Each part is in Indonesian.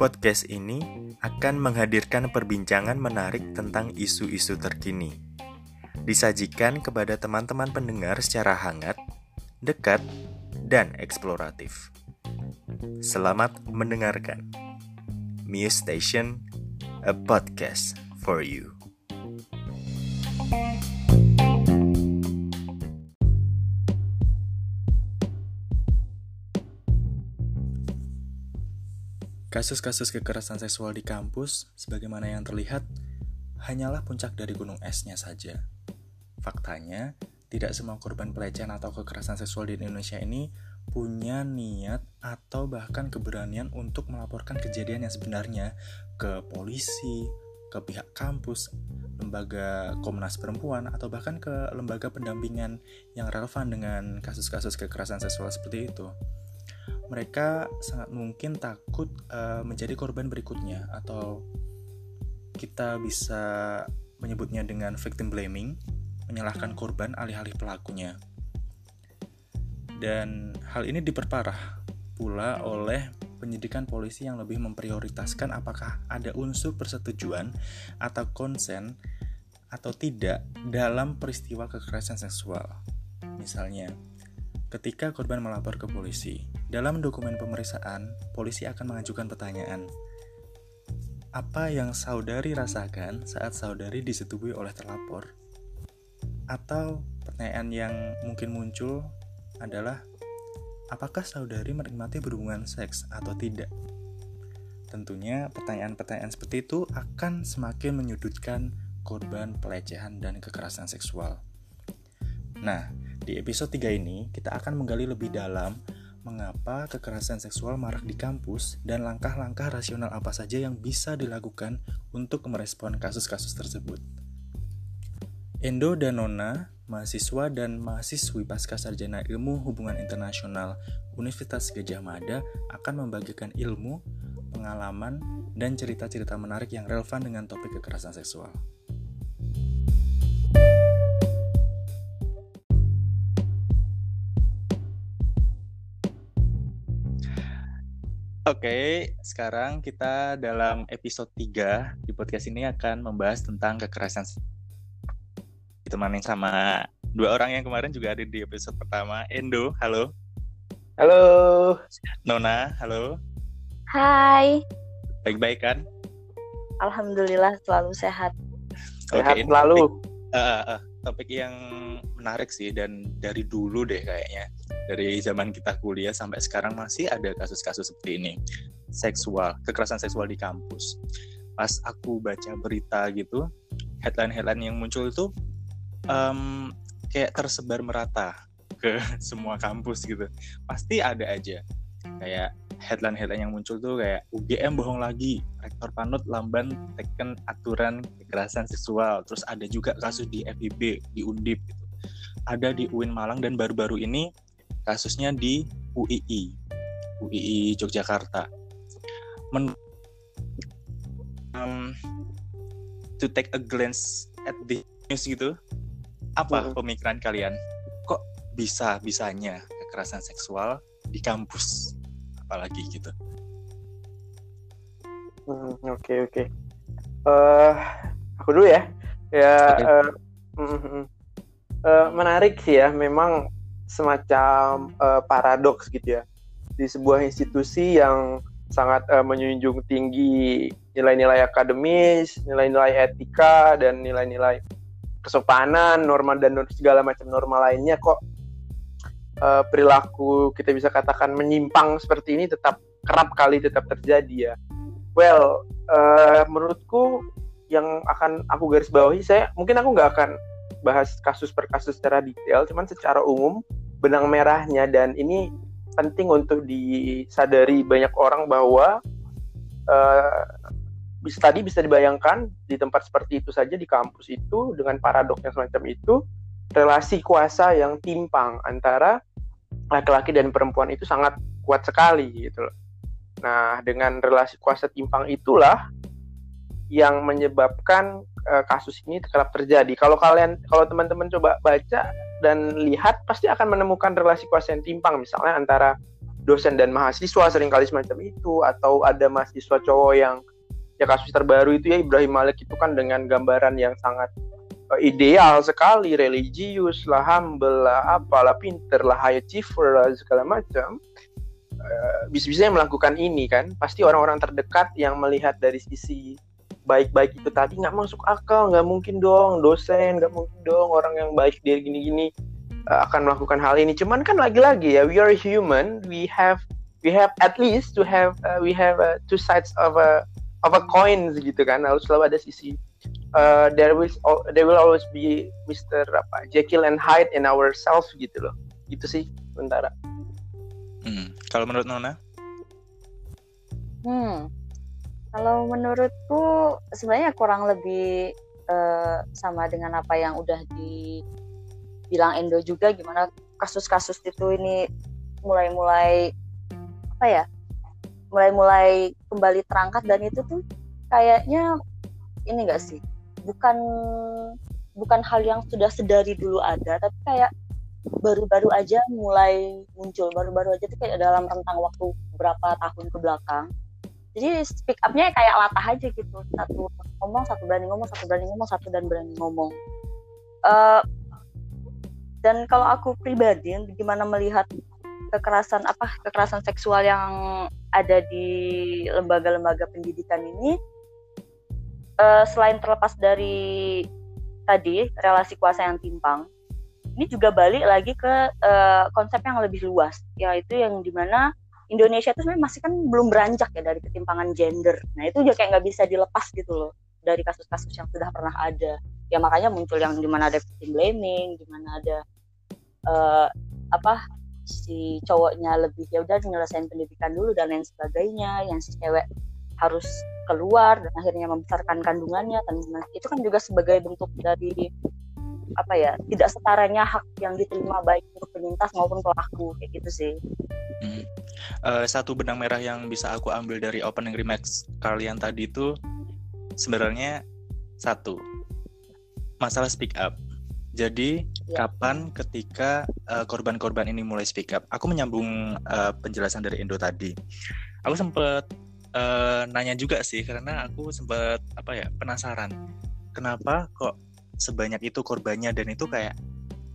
Podcast ini akan menghadirkan perbincangan menarik tentang isu-isu terkini. Disajikan kepada teman-teman pendengar secara hangat, dekat, dan eksploratif. Selamat mendengarkan. Muse Station, a podcast for you. Kasus-kasus kekerasan seksual di kampus, sebagaimana yang terlihat, hanyalah puncak dari gunung esnya saja. Faktanya, tidak semua korban pelecehan atau kekerasan seksual di Indonesia ini punya niat atau bahkan keberanian untuk melaporkan kejadian yang sebenarnya ke polisi, ke pihak kampus, lembaga Komnas Perempuan, atau bahkan ke lembaga pendampingan yang relevan dengan kasus-kasus kekerasan seksual seperti itu mereka sangat mungkin takut uh, menjadi korban berikutnya atau kita bisa menyebutnya dengan victim blaming, menyalahkan korban alih-alih pelakunya. Dan hal ini diperparah pula oleh penyidikan polisi yang lebih memprioritaskan apakah ada unsur persetujuan atau konsen atau tidak dalam peristiwa kekerasan seksual. Misalnya, ketika korban melapor ke polisi, dalam dokumen pemeriksaan, polisi akan mengajukan pertanyaan. Apa yang saudari rasakan saat saudari disetubui oleh terlapor? Atau pertanyaan yang mungkin muncul adalah apakah saudari menikmati berhubungan seks atau tidak? Tentunya pertanyaan-pertanyaan seperti itu akan semakin menyudutkan korban pelecehan dan kekerasan seksual. Nah, di episode 3 ini kita akan menggali lebih dalam mengapa kekerasan seksual marak di kampus dan langkah-langkah rasional apa saja yang bisa dilakukan untuk merespon kasus-kasus tersebut. Endo dan Nona, mahasiswa dan mahasiswi pasca sarjana ilmu hubungan internasional Universitas Gajah Mada akan membagikan ilmu, pengalaman, dan cerita-cerita menarik yang relevan dengan topik kekerasan seksual. Oke, sekarang kita dalam episode 3 di podcast ini akan membahas tentang kekerasan ditemani sama dua orang yang kemarin juga ada di episode pertama. Endo, halo. Halo. Nona, halo. Hai. Baik-baik kan? Alhamdulillah selalu sehat. Sehat okay, selalu. Topik, uh, uh, topik yang menarik sih dan dari dulu deh kayaknya. Dari zaman kita kuliah sampai sekarang masih ada kasus-kasus seperti ini. Seksual kekerasan seksual di kampus. Pas aku baca berita gitu headline-headline yang muncul itu um, kayak tersebar merata ke semua kampus gitu. Pasti ada aja. Kayak headline-headline yang muncul tuh kayak UGM bohong lagi rektor panut lamban teken aturan kekerasan seksual. Terus ada juga kasus di FIB di Undip gitu ada di UIN Malang dan baru-baru ini kasusnya di UII UII Yogyakarta. Men um, to take a glance at the news gitu apa pemikiran kalian? Kok bisa bisanya kekerasan seksual di kampus apalagi gitu? Hmm, oke oke. Okay, uh, aku dulu ya. Ya okay. uh, mm, mm, uh, menarik sih ya memang semacam uh, paradoks gitu ya di sebuah institusi yang sangat uh, menjunjung tinggi nilai-nilai akademis, nilai-nilai etika dan nilai-nilai kesopanan, norma dan segala macam norma lainnya kok uh, perilaku kita bisa katakan menyimpang seperti ini tetap kerap kali tetap terjadi ya. Well, uh, menurutku yang akan aku garis bawahi saya mungkin aku nggak akan bahas kasus per kasus secara detail, cuman secara umum benang merahnya dan ini penting untuk disadari banyak orang bahwa uh, bisa tadi bisa dibayangkan di tempat seperti itu saja di kampus itu dengan paradoks yang semacam itu relasi kuasa yang timpang antara laki-laki dan perempuan itu sangat kuat sekali gitu. Nah, dengan relasi kuasa timpang itulah yang menyebabkan uh, kasus ini kerap terjadi. Kalau kalian kalau teman-teman coba baca dan lihat pasti akan menemukan relasi kuasa yang timpang. Misalnya antara dosen dan mahasiswa sering kali semacam itu atau ada mahasiswa cowok yang ya kasus terbaru itu ya Ibrahim Malik itu kan dengan gambaran yang sangat uh, ideal sekali. Religius lah humble lah apalah pinter lah high achiever lah segala macam. Uh, bisa-bisa melakukan ini kan. Pasti orang-orang terdekat yang melihat dari sisi baik-baik itu tadi nggak masuk akal nggak mungkin dong dosen nggak mungkin dong orang yang baik dia gini-gini uh, akan melakukan hal ini cuman kan lagi-lagi ya we are human we have we have at least to have uh, we have uh, two sides of a of a coin gitu kan harus selalu ada sisi uh, there will there will always be Mr. apa Jekyll and Hyde in ourselves gitu loh gitu sih sementara hmm. kalau menurut Nona hmm kalau menurutku sebenarnya kurang lebih uh, sama dengan apa yang udah dibilang Endo juga gimana kasus-kasus itu ini mulai-mulai apa ya mulai-mulai kembali terangkat dan itu tuh kayaknya ini enggak sih bukan bukan hal yang sudah sedari dulu ada tapi kayak baru-baru aja mulai muncul baru-baru aja tuh kayak dalam rentang waktu berapa tahun ke belakang jadi speak upnya kayak latah aja gitu. Satu ngomong satu berani ngomong satu berani ngomong satu dan berani ngomong. Uh, dan kalau aku pribadi gimana melihat kekerasan apa kekerasan seksual yang ada di lembaga-lembaga pendidikan ini uh, selain terlepas dari tadi relasi kuasa yang timpang ini juga balik lagi ke uh, konsep yang lebih luas yaitu yang di mana Indonesia itu sebenarnya masih kan belum beranjak ya dari ketimpangan gender. Nah itu juga kayak nggak bisa dilepas gitu loh dari kasus-kasus yang sudah pernah ada. Ya makanya muncul yang di mana ada victim blaming, di mana ada uh, apa si cowoknya lebih ya udah nyelesain pendidikan dulu dan lain sebagainya, yang si cewek harus keluar dan akhirnya membesarkan kandungannya dan itu kan juga sebagai bentuk dari apa ya tidak setaranya hak yang diterima baik untuk penyintas maupun pelaku kayak gitu sih. Hmm. Uh, satu benang merah yang bisa aku ambil dari opening remarks kalian tadi itu sebenarnya satu masalah speak up. Jadi ya. kapan ketika uh, korban-korban ini mulai speak up? Aku menyambung uh, penjelasan dari Indo tadi. Aku sempat uh, nanya juga sih karena aku sempat apa ya penasaran kenapa kok sebanyak itu korbannya dan itu kayak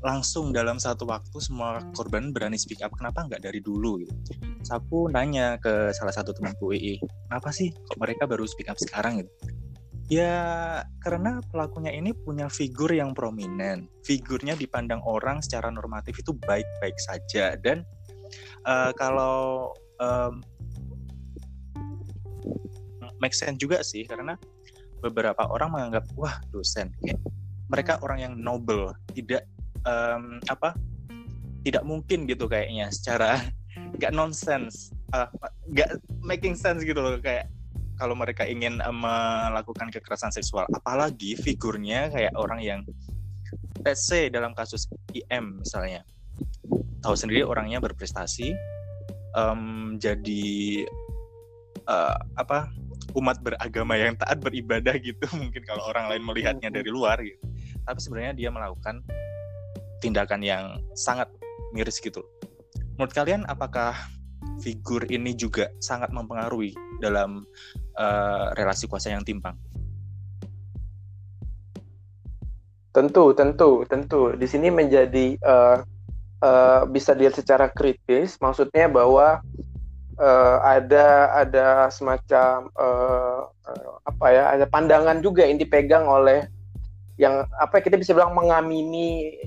langsung dalam satu waktu semua korban berani speak up kenapa nggak dari dulu? Gitu. Terus aku nanya ke salah satu temanku II kenapa sih kok mereka baru speak up sekarang? Gitu. Ya karena pelakunya ini punya figur yang prominent. Figurnya dipandang orang secara normatif itu baik-baik saja. Dan uh, kalau um, make sense juga sih karena beberapa orang menganggap wah dosen. Kayak mereka orang yang noble tidak um, apa tidak mungkin gitu kayaknya secara nggak nonsense. Uh, nggak making sense gitu loh kayak kalau mereka ingin uh, melakukan kekerasan seksual. Apalagi figurnya kayak orang yang let's say dalam kasus IM misalnya. Tahu sendiri orangnya berprestasi um, jadi uh, apa umat beragama yang taat beribadah gitu. Mungkin kalau orang lain melihatnya dari luar gitu. Tapi sebenarnya dia melakukan tindakan yang sangat miris gitu. Menurut kalian apakah figur ini juga sangat mempengaruhi dalam uh, relasi kuasa yang timpang? Tentu tentu tentu. Di sini menjadi uh, uh, bisa dilihat secara kritis maksudnya bahwa uh, ada ada semacam uh, apa ya ada pandangan juga yang dipegang oleh yang apa kita bisa bilang mengamini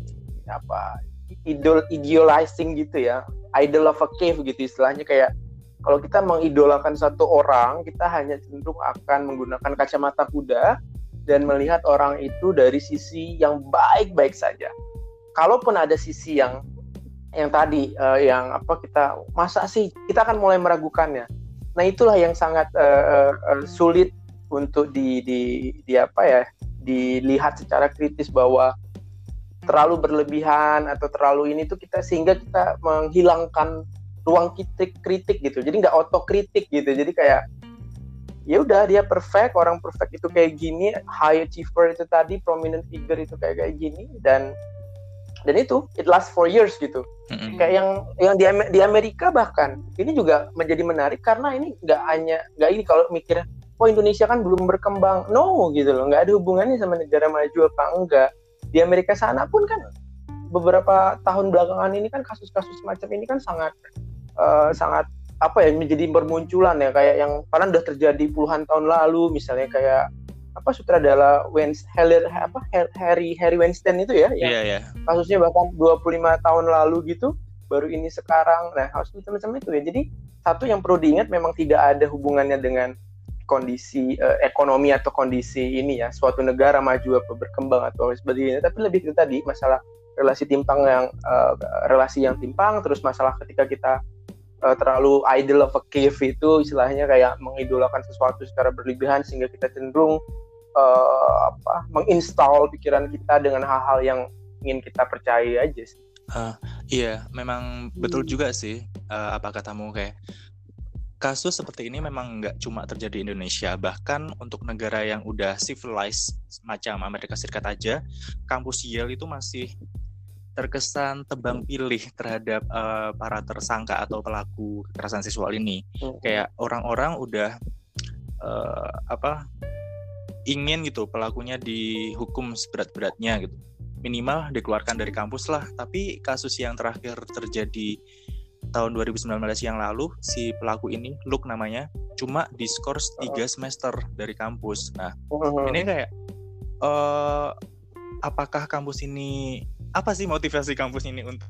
apa idol idealizing gitu ya. Idol of a cave gitu istilahnya. Kayak kalau kita mengidolakan satu orang kita hanya cenderung akan menggunakan kacamata kuda dan melihat orang itu dari sisi yang baik-baik saja. Kalaupun ada sisi yang yang tadi uh, yang apa kita masa sih kita akan mulai meragukannya? Nah itulah yang sangat uh, uh, sulit untuk di, di di apa ya dilihat secara kritis bahwa terlalu berlebihan atau terlalu ini tuh kita sehingga kita menghilangkan ruang kritik kritik gitu. Jadi nggak otokritik gitu. Jadi kayak ya udah dia perfect orang perfect itu kayak gini high achiever itu tadi prominent figure itu kayak kayak gini dan dan itu it lasts for years gitu. Mm-hmm. kayak yang yang di, di Amerika bahkan ini juga menjadi menarik karena ini nggak hanya nggak ini kalau mikir oh Indonesia kan belum berkembang. No gitu loh. Nggak ada hubungannya sama negara maju apa enggak di Amerika sana pun kan beberapa tahun belakangan ini kan kasus-kasus semacam ini kan sangat uh, sangat apa ya menjadi bermunculan ya kayak yang karena udah terjadi puluhan tahun lalu misalnya kayak apa sutradara Wens Heller apa Harry Harry Weinstein itu ya yeah, yeah. kasusnya bahkan 25 tahun lalu gitu baru ini sekarang nah harus macam-macam itu ya jadi satu yang perlu diingat memang tidak ada hubungannya dengan kondisi uh, ekonomi atau kondisi ini ya suatu negara maju apa berkembang atau sebagainya tapi lebih itu tadi masalah relasi timpang yang uh, relasi yang timpang terus masalah ketika kita uh, terlalu idol of a cave itu istilahnya kayak mengidolakan sesuatu secara berlebihan sehingga kita cenderung uh, apa menginstal pikiran kita dengan hal-hal yang ingin kita percaya aja sih. Uh, iya, memang betul hmm. juga sih uh, apa katamu kayak kasus seperti ini memang nggak cuma terjadi di Indonesia, bahkan untuk negara yang udah civilized macam Amerika Serikat aja, kampus Yale itu masih terkesan tebang pilih terhadap uh, para tersangka atau pelaku kekerasan seksual ini. Hmm. Kayak orang-orang udah uh, apa ingin gitu pelakunya dihukum seberat-beratnya gitu. Minimal dikeluarkan dari kampus lah. Tapi kasus yang terakhir terjadi tahun 2019 yang lalu si pelaku ini Luke namanya cuma diskors tiga semester dari kampus. Nah, hmm. ini kayak uh, apakah kampus ini apa sih motivasi kampus ini untuk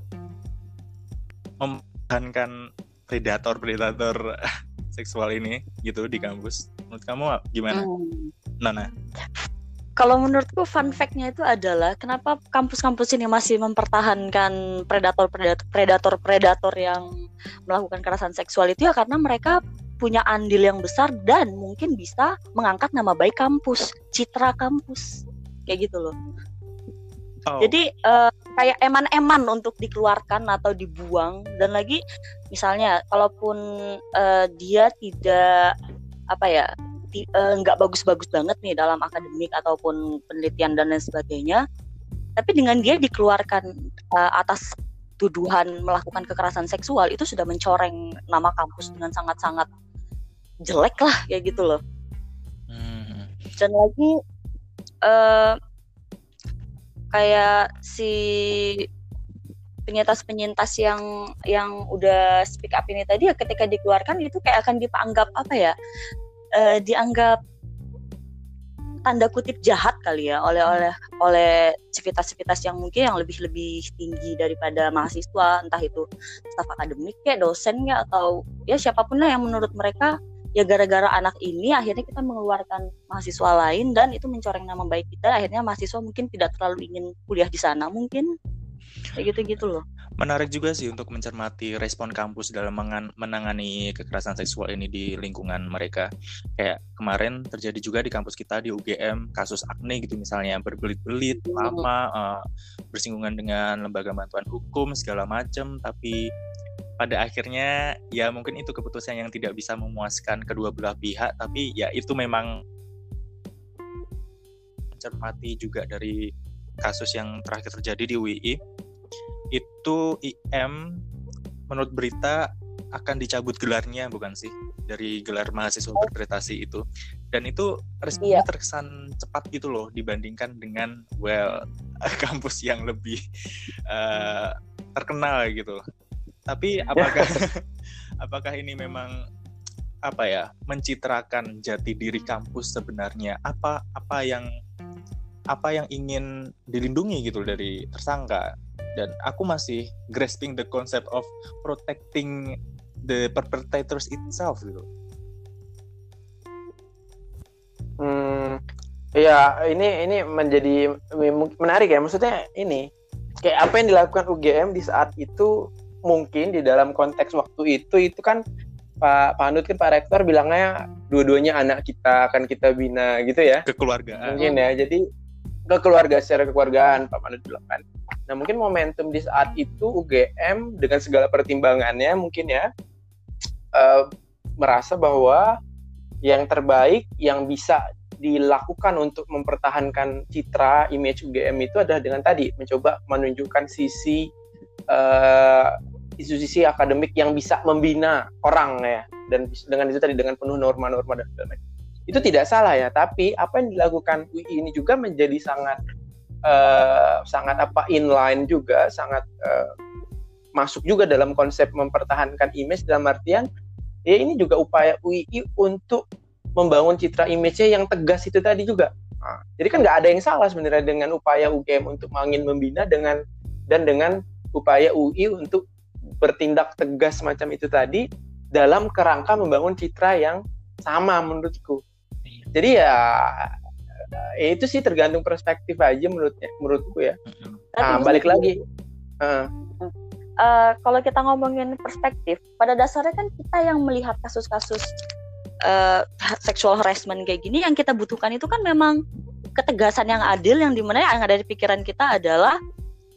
mempertahankan predator-predator seksual ini gitu di kampus? Menurut kamu gimana, hmm. Nana? Kalau menurutku fun fact-nya itu adalah kenapa kampus-kampus ini masih mempertahankan predator-predator yang melakukan kekerasan seksual itu ya karena mereka punya andil yang besar dan mungkin bisa mengangkat nama baik kampus, citra kampus. Kayak gitu loh. Oh. Jadi uh, kayak eman-eman untuk dikeluarkan atau dibuang dan lagi misalnya kalaupun uh, dia tidak apa ya nggak uh, bagus-bagus banget nih dalam akademik ataupun penelitian dan lain sebagainya. Tapi dengan dia dikeluarkan uh, atas tuduhan melakukan kekerasan seksual itu sudah mencoreng nama kampus dengan sangat-sangat jelek lah kayak gitu loh. Hmm. dan lagi uh, kayak si penyintas-penyintas yang yang udah speak up ini tadi ya ketika dikeluarkan itu kayak akan dianggap apa ya uh, dianggap tanda kutip jahat kali ya oleh oleh oleh civitas-civitas yang mungkin yang lebih lebih tinggi daripada mahasiswa entah itu staf akademik ya dosen ya atau ya siapa pun lah yang menurut mereka ya gara-gara anak ini akhirnya kita mengeluarkan mahasiswa lain dan itu mencoreng nama baik kita akhirnya mahasiswa mungkin tidak terlalu ingin kuliah di sana mungkin kayak gitu-gitu loh. Menarik juga sih untuk mencermati respon kampus dalam menangani kekerasan seksual ini di lingkungan mereka. Kayak kemarin terjadi juga di kampus kita di UGM kasus akne gitu misalnya berbelit-belit iya. lama uh, bersinggungan dengan lembaga bantuan hukum segala macam tapi pada akhirnya ya mungkin itu keputusan yang tidak bisa memuaskan kedua belah pihak tapi ya itu memang mencermati juga dari kasus yang terakhir terjadi di UI itu IM menurut berita akan dicabut gelarnya bukan sih dari gelar mahasiswa interpretasi itu dan itu responnya iya. terkesan cepat gitu loh dibandingkan dengan well kampus yang lebih uh, terkenal gitu tapi apakah apakah ini memang apa ya mencitrakan jati diri kampus sebenarnya? Apa apa yang apa yang ingin dilindungi gitu dari tersangka? Dan aku masih grasping the concept of protecting the perpetrators itself gitu. Hmm, ya ini ini menjadi menarik ya. Maksudnya ini kayak apa yang dilakukan UGM di saat itu mungkin di dalam konteks waktu itu itu kan Pak Panut kan Pak Rektor bilangnya dua-duanya anak kita akan kita bina gitu ya. Kekeluargaan. Mungkin ya. Jadi kekeluarga secara kekeluargaan Pak Panut bilang kan. Nah mungkin momentum di saat itu UGM dengan segala pertimbangannya mungkin ya uh, merasa bahwa yang terbaik yang bisa dilakukan untuk mempertahankan citra image UGM itu adalah dengan tadi mencoba menunjukkan sisi uh, isu sisi akademik yang bisa membina orang ya dan dengan itu tadi dengan penuh norma-norma dan itu tidak salah ya tapi apa yang dilakukan UI ini juga menjadi sangat uh, sangat apa inline juga sangat uh, masuk juga dalam konsep mempertahankan image dalam artian ya ini juga upaya UI untuk membangun citra image-nya yang tegas itu tadi juga. Nah, jadi kan nggak ada yang salah sebenarnya dengan upaya UGM untuk mangin membina dengan dan dengan upaya UI untuk bertindak tegas semacam itu tadi dalam kerangka membangun citra yang sama menurutku. Jadi ya ya itu sih tergantung perspektif aja menurutnya menurutku ya. Nah balik lagi. Uh. Uh, kalau kita ngomongin perspektif pada dasarnya kan kita yang melihat kasus-kasus uh, sexual harassment kayak gini yang kita butuhkan itu kan memang ketegasan yang adil yang di mana yang ada di pikiran kita adalah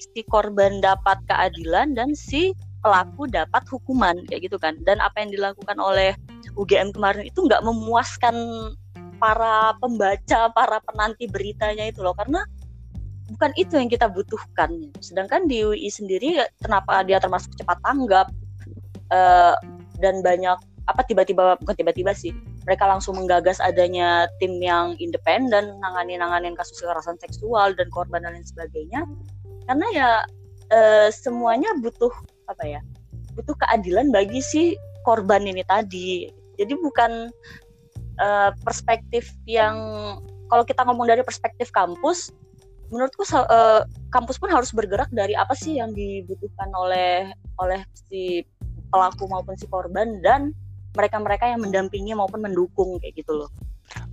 si korban dapat keadilan dan si pelaku dapat hukuman kayak gitu kan. Dan apa yang dilakukan oleh UGM kemarin itu nggak memuaskan para pembaca, para penanti beritanya itu loh. Karena bukan itu yang kita butuhkan. Sedangkan di UI sendiri kenapa dia termasuk cepat tanggap uh, dan banyak apa tiba-tiba bukan tiba-tiba sih mereka langsung menggagas adanya tim yang independen nangani nanganin kasus kekerasan seksual dan korban dan lain sebagainya. Karena ya uh, semuanya butuh apa ya butuh keadilan bagi si korban ini tadi. Jadi bukan uh, perspektif yang kalau kita ngomong dari perspektif kampus menurutku uh, kampus pun harus bergerak dari apa sih yang dibutuhkan oleh oleh si pelaku maupun si korban dan mereka-mereka yang mendampingi maupun mendukung kayak gitu loh.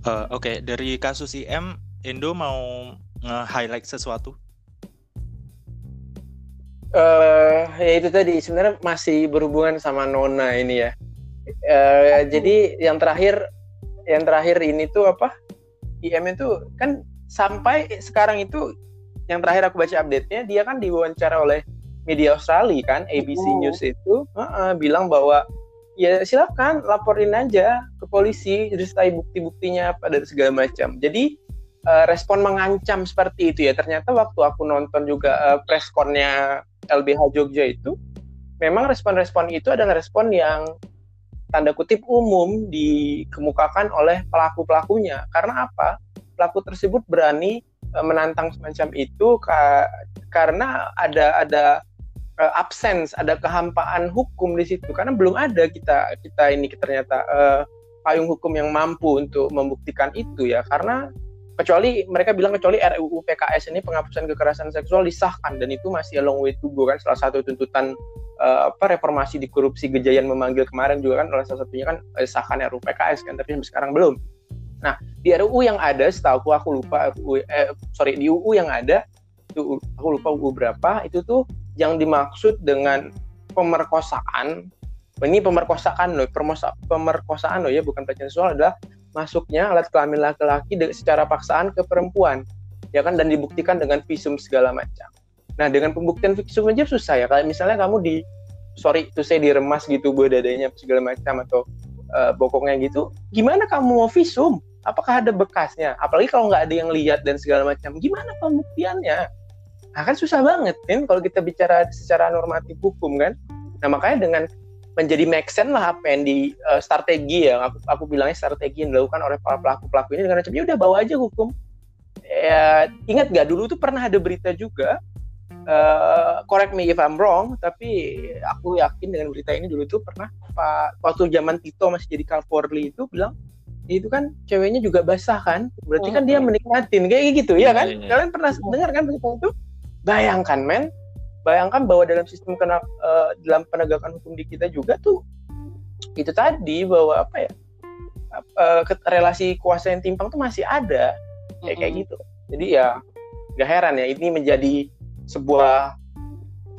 Uh, Oke, okay. dari kasus IM, Indo mau nge-highlight sesuatu? Uh, ya itu tadi sebenarnya masih berhubungan sama Nona ini ya. Uh, jadi yang terakhir yang terakhir ini tuh apa? IM itu kan sampai sekarang itu yang terakhir aku baca update-nya dia kan diwawancara oleh media Australia kan ABC oh. News itu uh, uh, bilang bahwa ya silakan laporin aja ke polisi disertai bukti-buktinya apa dan segala macam. Jadi uh, respon mengancam seperti itu ya. Ternyata waktu aku nonton juga uh, press connya LBH Jogja itu memang respon-respon itu adalah respon yang tanda kutip umum dikemukakan oleh pelaku-pelakunya. Karena apa? Pelaku tersebut berani e, menantang semacam itu ka karena ada ada uh, absence, ada kehampaan hukum di situ. Karena belum ada kita kita ini ternyata uh, payung hukum yang mampu untuk membuktikan itu ya. Karena kecuali mereka bilang kecuali RUU PKS ini penghapusan kekerasan seksual disahkan dan itu masih a long way to go kan salah satu tuntutan uh, apa reformasi di korupsi Gejayan memanggil kemarin juga kan oleh salah satunya kan disahkan RUU PKS kan tapi sampai sekarang belum. Nah di RUU yang ada setahu aku lupa RUU eh, sorry di UU yang ada itu aku lupa UU berapa itu tuh yang dimaksud dengan pemerkosaan ini pemerkosaan loh pemerkosaan loh ya bukan pelecehan seksual adalah masuknya alat kelamin laki-laki secara paksaan ke perempuan ya kan dan dibuktikan dengan visum segala macam Nah dengan pembuktian visum aja susah ya. Kayak misalnya kamu di sorry itu saya diremas gitu gue dadanya segala macam atau uh, bokongnya gitu, gimana kamu mau visum? Apakah ada bekasnya? Apalagi kalau nggak ada yang lihat dan segala macam, gimana pembuktiannya? Nah kan susah banget kan kalau kita bicara secara normatif hukum kan. Nah makanya dengan menjadi make sense lah apa yang di uh, strategi ya aku, aku bilangnya strategi yang dilakukan oleh para pelaku pelaku ini dengan ya udah bawa aja hukum ya ingat gak dulu tuh pernah ada berita juga uh, correct me if I'm wrong, tapi aku yakin dengan berita ini dulu tuh pernah Pak waktu zaman Tito masih jadi Kapolri itu bilang itu kan ceweknya juga basah kan, berarti kan dia oh. menikmatin kayak gitu ya kan? Iya, iya. Kalian pernah dengar kan berita itu? Bayangkan men, bayangkan bahwa dalam sistem kena uh, dalam penegakan hukum di kita juga tuh itu tadi bahwa apa ya uh, relasi kuasa yang timpang tuh masih ada kayak kayak gitu. Jadi ya gak heran ya ini menjadi sebuah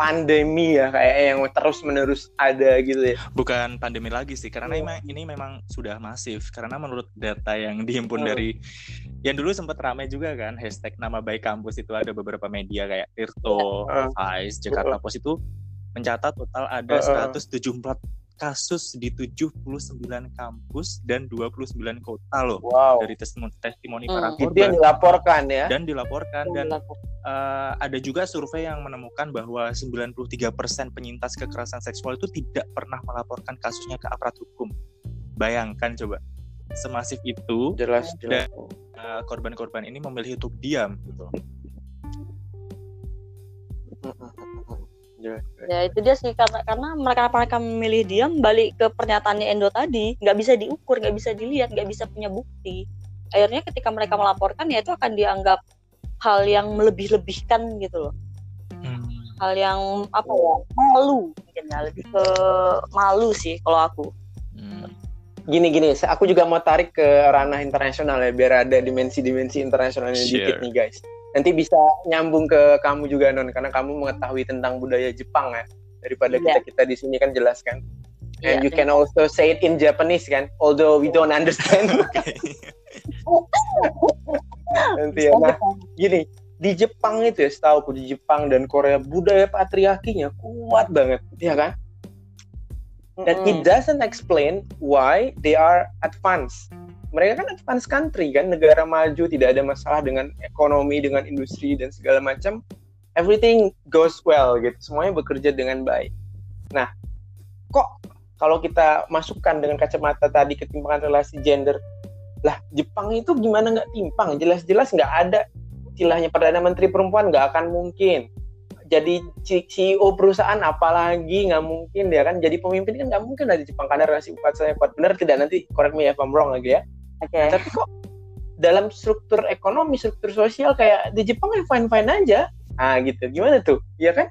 pandemi ya kayak yang terus menerus ada gitu ya. Bukan pandemi lagi sih karena oh. ini memang sudah masif karena menurut data yang dihimpun oh. dari yang dulu sempat ramai juga kan hashtag nama baik kampus itu ada beberapa media kayak Tirto, uh. Vice, Jakarta uh. Post itu mencatat total ada uh. 174 kasus di 79 kampus dan 29 kota loh Wow. dari testimoni, testimoni para Hmm. Itu yang korban dilaporkan ya. dan dilaporkan dan eh, ada juga survei yang menemukan bahwa 93% penyintas kekerasan seksual itu tidak pernah melaporkan kasusnya ke aparat hukum. Bayangkan coba, semasif itu Jelas, jelas. eh, korban-korban ini memilih untuk diam gitu. Jelas. ya itu dia sih karena karena mereka mereka memilih diam balik ke pernyataannya Endo tadi nggak bisa diukur nggak bisa dilihat nggak bisa punya bukti akhirnya ketika mereka melaporkan ya itu akan dianggap hal yang melebih-lebihkan gitu loh hal yang apa ya malu mungkin ya lebih ke malu sih kalau aku Hmm. Gini gini, aku juga mau tarik ke ranah internasional ya, biar ada dimensi-dimensi internasionalnya Sure. dikit nih guys. Nanti bisa nyambung ke kamu juga non, karena kamu mengetahui tentang budaya Jepang ya, daripada Iya. kita kita di sini kan jelaskan. And Iya, you can also say it in Japanese kan, although we don't understand. Nanti ya, nah gini, di Jepang itu ya, setahu aku di Jepang dan Korea budaya patriarkinya kuat banget, ya kan? Dan it Mm-mm. doesn't explain why they are advanced. Mereka kan advanced country kan, negara maju, tidak ada masalah dengan ekonomi, dengan industri dan segala macam. Everything goes well gitu, semuanya bekerja dengan baik. Nah, kok kalau kita masukkan dengan kacamata tadi ketimpangan relasi gender, lah Jepang itu gimana nggak timpang? Jelas-jelas nggak ada istilahnya perdana menteri perempuan nggak akan mungkin jadi CEO perusahaan apalagi nggak mungkin dia kan jadi pemimpin kan nggak mungkin dari Jepang karena relasi kuat saya kuat benar tidak nanti correct me if I'm wrong lagi ya oke tapi kok dalam struktur ekonomi struktur sosial kayak di Jepang ya fine fine aja ah gitu gimana tuh Iya kan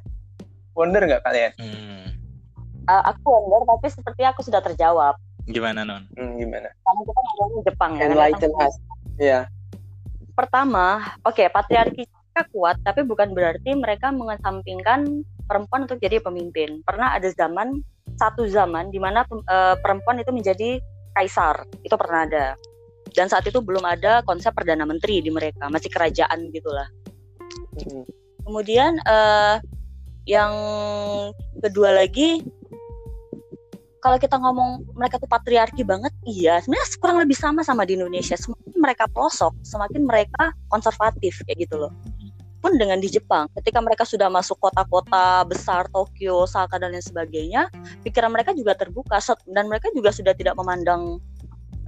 wonder nggak kalian Hmm. Uh, aku wonder tapi seperti aku sudah terjawab Gimana non? hmm, gimana karena kita ngomongin Jepang ya kan? enlighten us ya pertama, oke patriarki mereka kuat, tapi bukan berarti mereka mengesampingkan perempuan untuk jadi pemimpin. Pernah ada zaman, satu zaman di mana eh, perempuan itu menjadi kaisar, itu pernah ada. Dan saat itu belum ada konsep perdana menteri di mereka, masih kerajaan gitulah. Hmm. Kemudian eh, yang kedua lagi, kalau kita ngomong mereka tuh patriarki banget, iya. Sebenarnya kurang lebih sama sama di Indonesia. Semakin mereka pelosok, semakin mereka konservatif kayak gitu loh. Pun dengan di Jepang, ketika mereka sudah masuk kota-kota besar Tokyo, Osaka dan lain sebagainya, pikiran mereka juga terbuka dan mereka juga sudah tidak memandang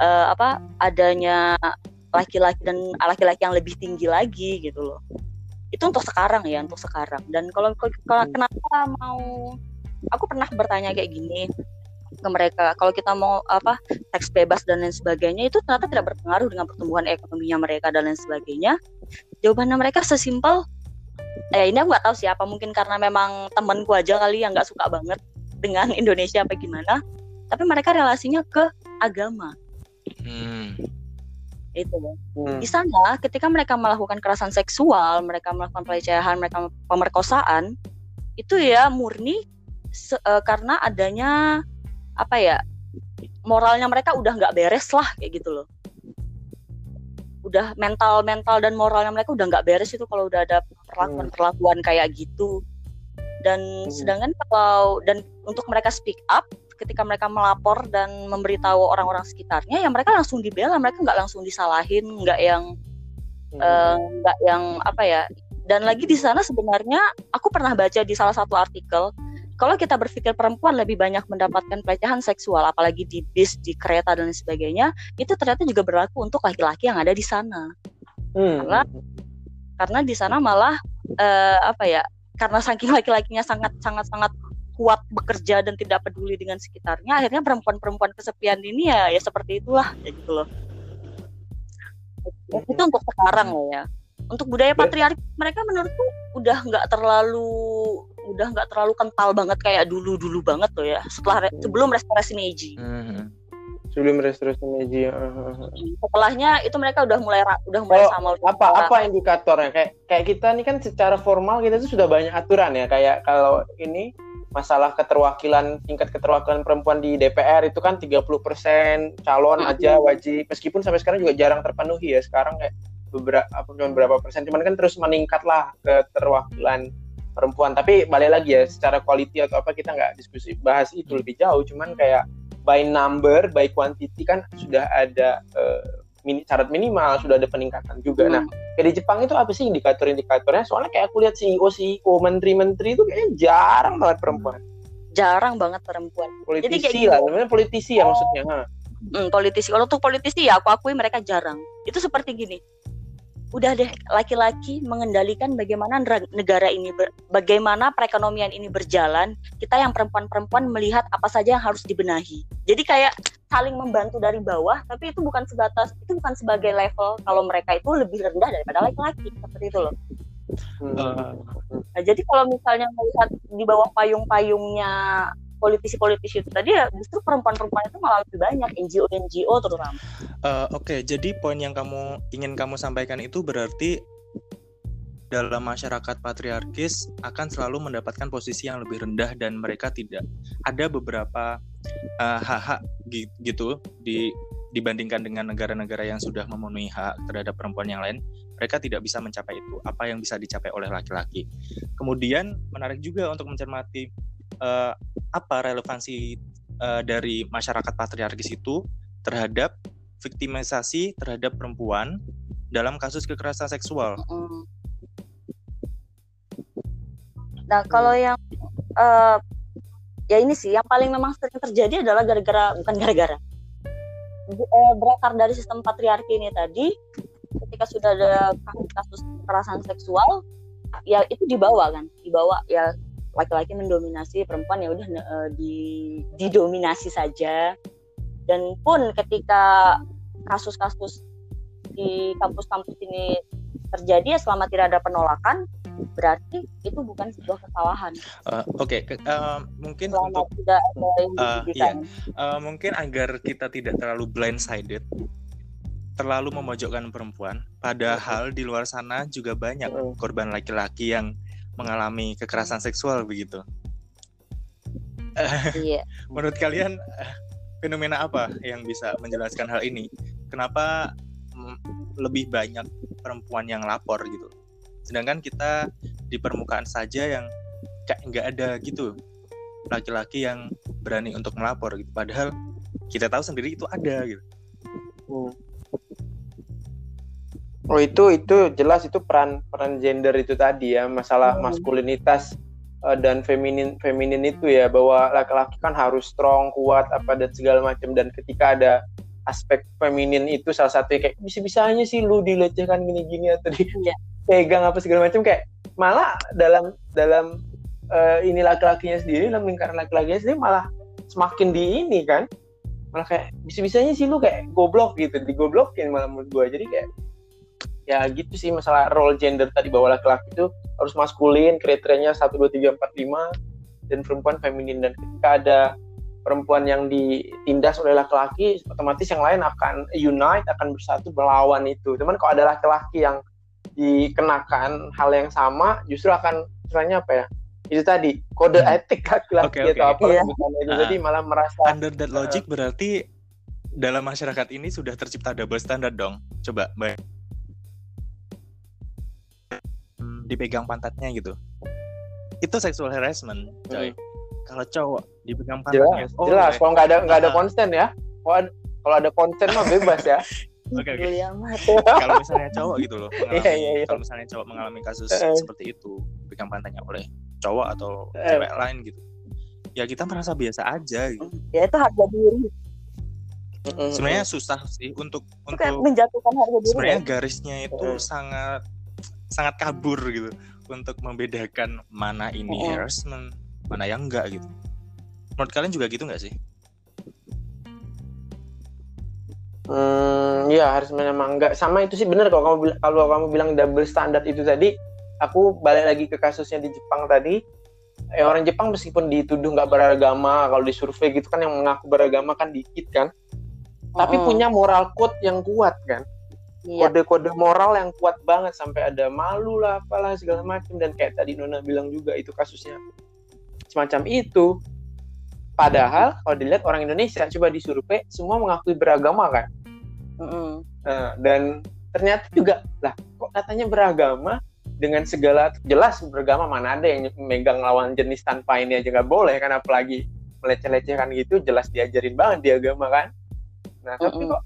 eh, apa adanya laki-laki dan laki-laki yang lebih tinggi lagi gitu loh. Itu untuk sekarang ya, untuk sekarang. Dan kalau kalau kenapa mau aku pernah bertanya kayak gini ke mereka kalau kita mau apa teks bebas dan lain sebagainya itu ternyata tidak berpengaruh dengan pertumbuhan ekonominya mereka dan lain sebagainya jawabannya mereka sesimpel eh ini aku nggak tahu siapa mungkin karena memang temanku aja kali yang nggak suka banget dengan Indonesia apa gimana tapi mereka relasinya ke agama Hmm. itu loh Hmm. di sana ketika mereka melakukan kekerasan seksual mereka melakukan pelecehan mereka pemerkosaan itu ya murni se- eh, karena adanya apa ya moralnya mereka udah nggak beres lah kayak gitu loh udah mental mental dan moralnya mereka udah nggak beres itu kalau udah ada perlakuan perlakuan kayak gitu dan Hmm. sedangkan kalau dan untuk mereka speak up ketika mereka melapor dan memberitahu orang-orang sekitarnya ya mereka langsung dibela mereka nggak langsung disalahin nggak yang Hmm. eh, nggak yang apa ya dan lagi di sana sebenarnya aku pernah baca di salah satu artikel kalau kita berpikir perempuan lebih banyak mendapatkan pelecehan seksual apalagi di bis di kereta dan sebagainya itu ternyata juga berlaku untuk laki-laki yang ada di sana Hmm. karena- karena di sana malah eh, apa ya karena saking laki-lakinya sangat sangat sangat kuat bekerja dan tidak peduli dengan sekitarnya akhirnya perempuan-perempuan kesepian ini ya ya seperti itulah ya gitu loh. Itu untuk sekarang lah ya. Untuk budaya patriarki mereka menurutku udah nggak terlalu udah nggak terlalu kental banget kayak dulu dulu banget tuh ya setelah re- sebelum restorasi Meiji. Hmm. sebelum restorasi Meiji ya. setelahnya itu mereka udah mulai udah mulai Oh, sama apa apa indikatornya? Kayak kayak kita nih kan secara formal kita tuh sudah banyak aturan ya kayak kalau ini masalah keterwakilan tingkat keterwakilan perempuan di DPR itu kan 30% calon Mm-mm. aja wajib. Meskipun sampai sekarang juga jarang terpenuhi ya. Sekarang kayak beberapa apa cuma berapa persen. Cuman kan terus meningkat lah keterwakilan perempuan. Tapi balik lagi ya secara quality atau apa kita nggak diskusi bahas itu lebih jauh. Cuman kayak by number by quantity kan sudah ada uh, mini, syarat minimal sudah ada peningkatan juga. Nah, hmm. nah kayak di Jepang itu apa sih indikator-indikatornya? Soalnya kayak aku lihat CEO CEO menteri-menteri itu kayaknya jarang banget perempuan. Jarang banget perempuan. Politisi Jadi kayak lah sebenarnya politisi ya maksudnya. Hmm, politisi. Kalau untuk politisi ya aku akui mereka jarang. Itu seperti gini udah deh laki-laki mengendalikan bagaimana negara ini ber, bagaimana perekonomian ini berjalan kita yang perempuan-perempuan melihat apa saja yang harus dibenahi jadi kayak saling membantu dari bawah tapi itu bukan sebatas itu bukan sebagai level kalau mereka itu lebih rendah daripada laki-laki seperti itu loh hmm. nah, jadi kalau misalnya melihat di bawah payung-payungnya politisi-politisi itu tadi ya justru perempuan-perempuan itu malah lebih banyak NGO NGO terutama. Uh, Oke, okay. jadi poin yang kamu ingin kamu sampaikan itu berarti dalam masyarakat patriarkis akan selalu mendapatkan posisi yang lebih rendah dan mereka tidak ada beberapa uh, hak-hak gitu di dibandingkan dengan negara-negara yang sudah memenuhi hak terhadap perempuan yang lain mereka tidak bisa mencapai itu apa yang bisa dicapai oleh laki-laki kemudian menarik juga untuk mencermati uh, apa relevansi uh, dari masyarakat patriarkis itu terhadap viktimisasi terhadap perempuan dalam kasus kekerasan seksual. Nah, kalau yang uh, ya ini sih yang paling memang sering terjadi adalah gara-gara bukan gara-gara berakar dari sistem patriarki ini tadi ketika sudah ada kasus kekerasan seksual ya itu dibawa kan dibawa ya laki-laki mendominasi perempuan ya udah uh, di didominasi saja dan pun ketika kasus-kasus di kampus-kampus ini terjadi ya selama tidak ada penolakan berarti itu bukan sebuah kesalahan. Uh, Oke, okay. uh, mungkin selama untuk tidak uh, iya. uh, mungkin agar kita tidak terlalu blindsided, terlalu memojokkan perempuan. Padahal di luar sana juga banyak korban laki-laki yang mengalami kekerasan seksual begitu. Iya. Menurut kalian fenomena apa yang bisa menjelaskan hal ini? Kenapa mm, lebih banyak perempuan yang lapor gitu? Sedangkan kita di permukaan saja yang kayak nggak ada gitu laki-laki yang berani untuk melapor gitu. Padahal kita tahu sendiri itu ada gitu. Hmm. Oh itu itu jelas itu peran peran gender itu tadi ya masalah hmm. maskulinitas uh, dan feminin feminin itu ya bahwa laki-laki kan harus strong kuat apa dan segala macam. Dan ketika ada aspek feminin itu salah satu kayak bisa-bisanya sih lu dilecehkan gini-gini atau dipegang apa segala macam kayak malah dalam dalam uh, ini laki-lakinya sendiri dalam lingkaran laki-lakinya sendiri malah semakin di ini kan. Malah kayak bisa-bisanya sih lu kayak goblok gitu digoblokin malah menurut gue jadi kayak ya gitu sih masalah role gender tadi bahwa laki-laki itu harus maskulin kriterianya satu dua tiga empat lima dan perempuan feminin dan ketika ada perempuan yang ditindas oleh laki-laki otomatis yang lain akan unite akan bersatu melawan itu cuman kalau ada laki-laki yang dikenakan hal yang sama justru akan istilahnya apa ya itu tadi kode hmm. etik laki-laki okay, okay. atau apa yeah. itu jadi ah. malah merasa under that logic uh, berarti dalam masyarakat ini sudah tercipta double standard dong coba mbak dipegang pantatnya gitu itu sexual harassment coy hmm. kalau cowok dipegang pantatnya jelas, oh, jelas. kalau nggak ada nggak ada konsen ya kalau ada, kalau ada konsen mah bebas ya Oke, okay, okay. kalau misalnya cowok gitu loh, mengalami, yeah, yeah, yeah. kalau misalnya cowok mengalami kasus uh. seperti itu, dipegang pantatnya oleh cowok atau uh. cewek lain gitu, ya kita merasa biasa aja gitu. Ya itu harga diri. Sebenarnya susah sih untuk untuk menjatuhkan harga diri. Sebenarnya ya? garisnya itu uh. sangat sangat kabur gitu untuk membedakan mana ini oh. harassment mana yang enggak gitu. Menurut kalian juga gitu nggak sih? Hmm, ya harus memang enggak. Sama itu sih benar kalau kamu kalau kamu bilang double standard itu tadi aku balik lagi ke kasusnya di Jepang tadi. Eh, orang Jepang meskipun dituduh nggak beragama kalau di survei gitu kan yang mengaku beragama kan dikit kan. Tapi punya moral code yang kuat kan. Kode-kode moral yang kuat banget sampai ada malu lah apalah segala macam dan kayak tadi Nona bilang juga itu kasusnya. Semacam itu. Padahal kalau dilihat orang Indonesia coba disurvei semua mengakui beragama kan? Mm -hmm. nah, dan ternyata juga lah kok katanya beragama dengan segala jelas beragama mana ada yang megang lawan jenis tanpa ini aja nggak boleh kan? Apalagi meleceh-lecehkan gitu jelas diajarin banget di agama kan? Nah tapi kok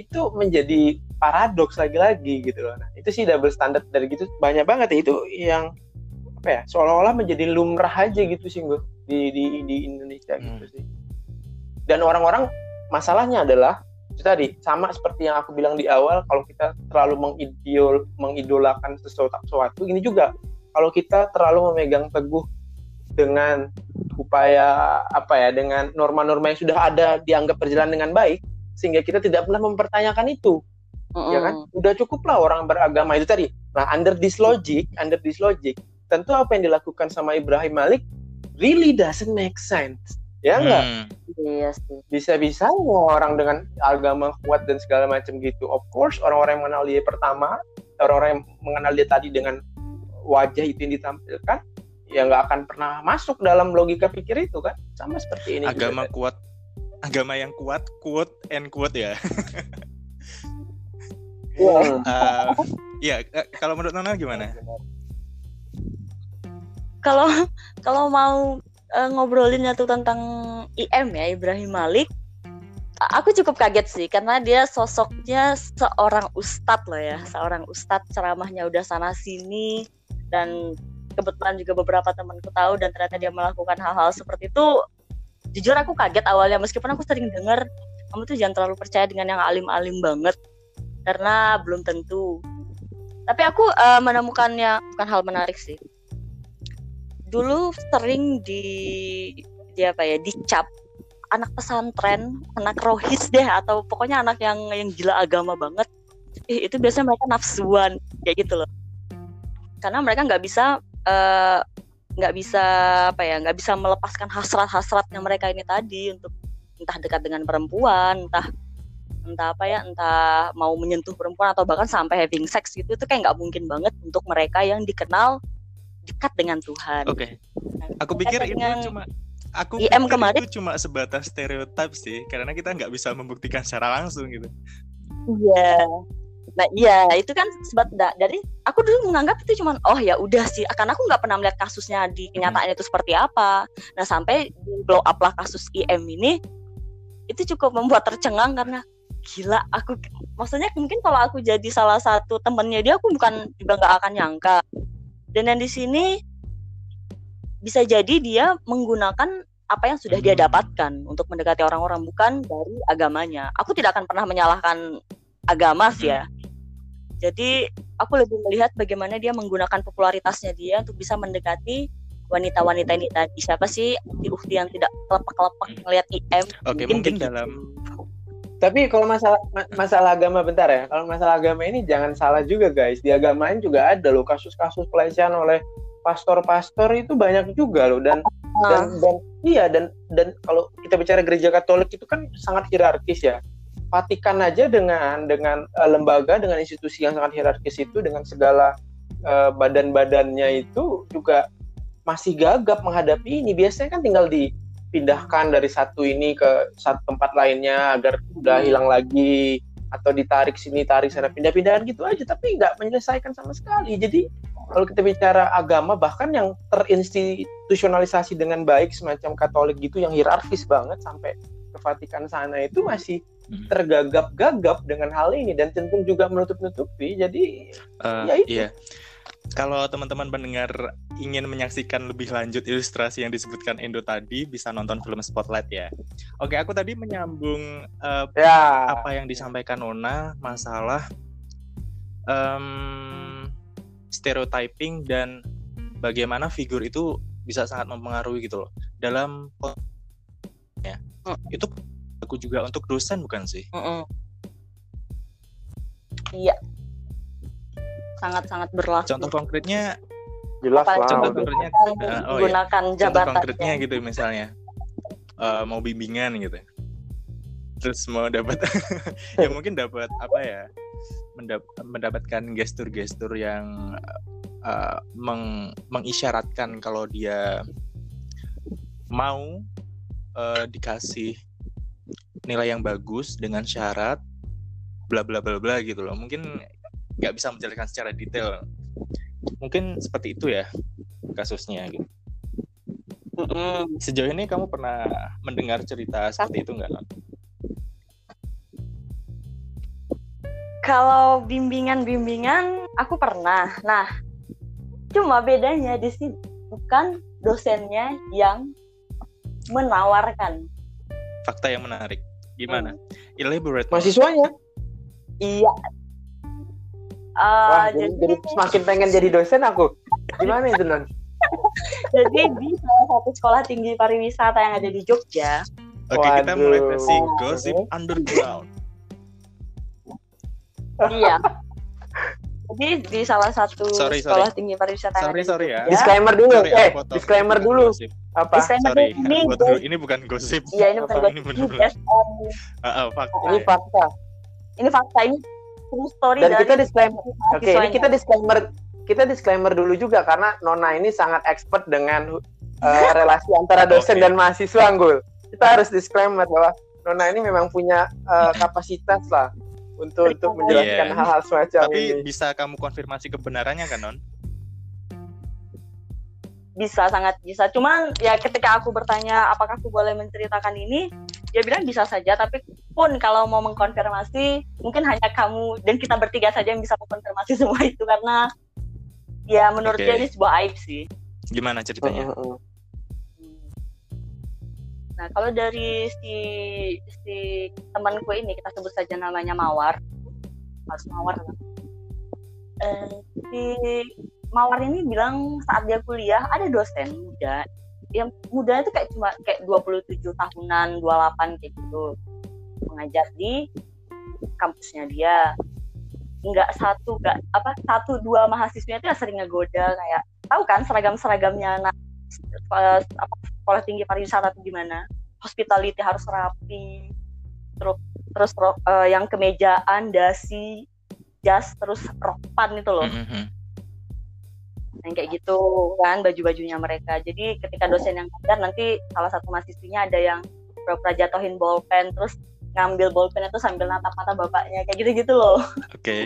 itu menjadi paradoks lagi-lagi gitu loh. Nah itu sih double standard dari gitu. Banyak banget ya itu yang apa ya seolah-olah menjadi lumrah aja gitu sih gue di di di Indonesia gitu hmm. gitu sih. Dan orang-orang masalahnya adalah itu tadi sama seperti yang aku bilang di awal kalau kita terlalu mengidol mengidolakan sesuatu, sesuatu ini juga kalau kita terlalu memegang teguh dengan upaya apa ya dengan norma-norma yang sudah ada dianggap berjalan dengan baik sehingga kita tidak pernah mempertanyakan itu mm-hmm. ya kan? Udah cukup lah orang beragama itu tadi. Nah under this logic under this logic tentu apa yang dilakukan sama Ibrahim Malik really doesn't make sense. Ya enggak hmm. iya sih. Bisa-bisa orang dengan agama kuat dan segala macam gitu. Of course orang-orang yang mengenal dia pertama orang-orang yang mengenal dia tadi dengan wajah itu yang ditampilkan ya nggak akan pernah masuk dalam logika pikir itu kan? Sama seperti ini agama juga, kuat agama yang kuat quote and quote ya uh, ya kalau menurut Nona gimana? Kalau kalau mau uh, ngobrolin tuh tentang IM ya Ibrahim Malik aku cukup kaget sih karena dia sosoknya seorang ustadz loh ya seorang ustadz ceramahnya udah sana sini dan kebetulan juga beberapa temanku tahu dan ternyata dia melakukan hal-hal seperti itu. Jujur aku kaget awalnya meskipun aku sering dengar kamu tuh jangan terlalu percaya dengan yang alim-alim banget karena belum tentu. Tapi aku uh, menemukannya bukan hal menarik sih. Dulu sering di di apa ya dicap anak pesantren anak rohis deh atau pokoknya anak yang yang gila agama banget. Eh, itu biasanya mereka nafsuan kayak gitu loh. Karena mereka nggak bisa eh, nggak uh, bisa apa ya nggak bisa melepaskan hasrat-hasratnya mereka ini tadi untuk entah dekat dengan perempuan entah entah apa ya entah mau menyentuh perempuan atau bahkan sampai having sex gitu itu kayak nggak mungkin banget untuk mereka yang dikenal dekat dengan Tuhan. Oke. Okay. Nah, aku pikir itu cuma aku IM kemarin itu cuma sebatas stereotip sih karena kita nggak bisa membuktikan secara langsung gitu. Iya. Nah iya itu kan sebab dari aku dulu menganggap itu cuma oh ya udah sih karena aku nggak pernah melihat kasusnya di kenyataan hmm. itu seperti apa. Nah sampai blow up lah kasus IM ini itu cukup membuat tercengang karena gila aku maksudnya mungkin kalau aku jadi salah satu temennya dia aku bukan juga nggak akan nyangka dan yang di sini bisa jadi dia menggunakan apa yang sudah dia hmm. dapatkan untuk mendekati orang-orang bukan dari agamanya. Aku tidak akan pernah menyalahkan agama sih ya. Hmm. Jadi aku lebih melihat bagaimana dia menggunakan popularitasnya dia untuk bisa mendekati wanita-wanita ini tadi. Siapa sih ukti-ukti yang tidak kelepak-kelepak melihat IM? Oke, mungkin, mungkin dalam tapi kalau masalah masalah agama bentar ya, kalau masalah agama ini jangan salah juga guys. Di agama lain juga ada loh kasus-kasus pelecehan oleh pastor-pastor itu banyak juga loh dan uh. dan, dan iya dan dan kalau kita bicara gereja Katolik itu kan sangat hierarkis ya. Vatikan aja dengan dengan uh, lembaga dengan institusi yang sangat hierarkis itu dengan segala uh, badan-badannya itu juga masih gagap menghadapi ini. Biasanya kan tinggal di pindahkan dari satu ini ke satu tempat lainnya agar udah hmm. hilang lagi atau ditarik sini tarik sana. Pindah-pindahan gitu aja tapi nggak menyelesaikan sama sekali. Jadi kalau kita bicara agama bahkan yang terinstitusionalisasi dengan baik semacam Katolik gitu yang hierarkis banget sampai ke Vatikan sana itu masih hmm. tergagap-gagap dengan hal ini. Dan cenderung juga menutup-nutupi. Jadi uh, ya itu. iya kalau teman-teman mendengar ingin menyaksikan lebih lanjut ilustrasi yang disebutkan Endo tadi, bisa nonton film Spotlight ya. Oke, aku tadi menyambung uh, ya. apa yang disampaikan Nona masalah um, stereotyping dan bagaimana figur itu bisa sangat mempengaruhi gitu loh. Dalam ya, mm. itu aku juga untuk dosen bukan sih? Mm -mm. Iya, sangat-sangat berlaku. Contoh konkretnya jelas lah. Contoh konkretnya uh, oh ya. jabatan. Contoh konkretnya gitu misalnya uh, mau bimbingan gitu. Terus mau dapat ya mungkin dapat apa ya? Mendap mendapatkan gestur-gestur yang uh, meng mengisyaratkan kalau dia mau uh, dikasih nilai yang bagus dengan syarat bla bla bla bla gitu loh. Mungkin nggak bisa menjelaskan secara detail. Mungkin seperti itu ya kasusnya gitu. Sejauh ini kamu pernah mendengar cerita seperti itu nggak kalau bimbingan-bimbingan aku pernah. Nah cuma bedanya di sini bukan dosennya yang menawarkan. Fakta yang menarik. Gimana? Hmm. elaborate. Mahasiswanya? Iya uh, Wah, jadi, jadi semakin pengen jadi dosen aku. Gimana itu non jadi di salah satu sekolah tinggi pariwisata yang ada di Jogja. Oke okay, kita mulai sesi gosip underground. Iya. Jadi di salah satu sorry, sekolah sorry. tinggi pariwisata sorry sorry ya. Disclaimer dulu. Sorry, eh disclaimer dulu. gosip. apa? Disclaimer sorry ini, dulu, ini bukan gosip. Iya ini bukan gosip. ini, bener -bener. Uh, uh, fakta ini fakta. Ini fakta. Ini true story dan kita disclaimer oke okay, ini kita disclaimer kita disclaimer dulu juga karena Nona ini sangat expert dengan uh, relasi antara dosen okay. dan mahasiswa Anggul kita harus disclaimer bahwa Nona ini memang punya uh, kapasitas lah untuk untuk menjelaskan yeah. hal-hal semacam Tapi ini. bisa kamu konfirmasi kebenarannya kan Non? Bisa sangat bisa. Cuman ya ketika aku bertanya apakah aku boleh menceritakan ini, dia bilang bisa saja. Tapi pun kalau mau mengkonfirmasi, mungkin hanya kamu dan kita bertiga saja yang bisa mengkonfirmasi semua itu karena ya menurut okay. dia ini sebuah aib sih. Gimana ceritanya? Uh, uh, uh. Nah, kalau dari si si temanku ini kita sebut saja namanya Mawar. Mas Mawar. Eh, si Mawar ini bilang saat dia kuliah ada dosen muda yang muda itu kayak cuma kayak 27 tahunan, 28 kayak gitu. Mengajar di kampusnya dia. Enggak satu, enggak apa satu dua mahasiswanya itu sering ngegoda kayak tahu kan seragam-seragamnya anak eh, apa sekolah tinggi pariwisata itu gimana hospitality harus rapi terus terus uh, yang kemejaan dasi jas terus rokpan itu loh mm -hmm. Yang kayak gitu kan baju-bajunya mereka. Jadi ketika dosen yang ngajar nanti salah satu mahasiswinya ada yang pura-pura jatuhin bolpen terus ngambil bolpen itu sambil natap mata bapaknya kayak gitu-gitu loh. Oke. Okay.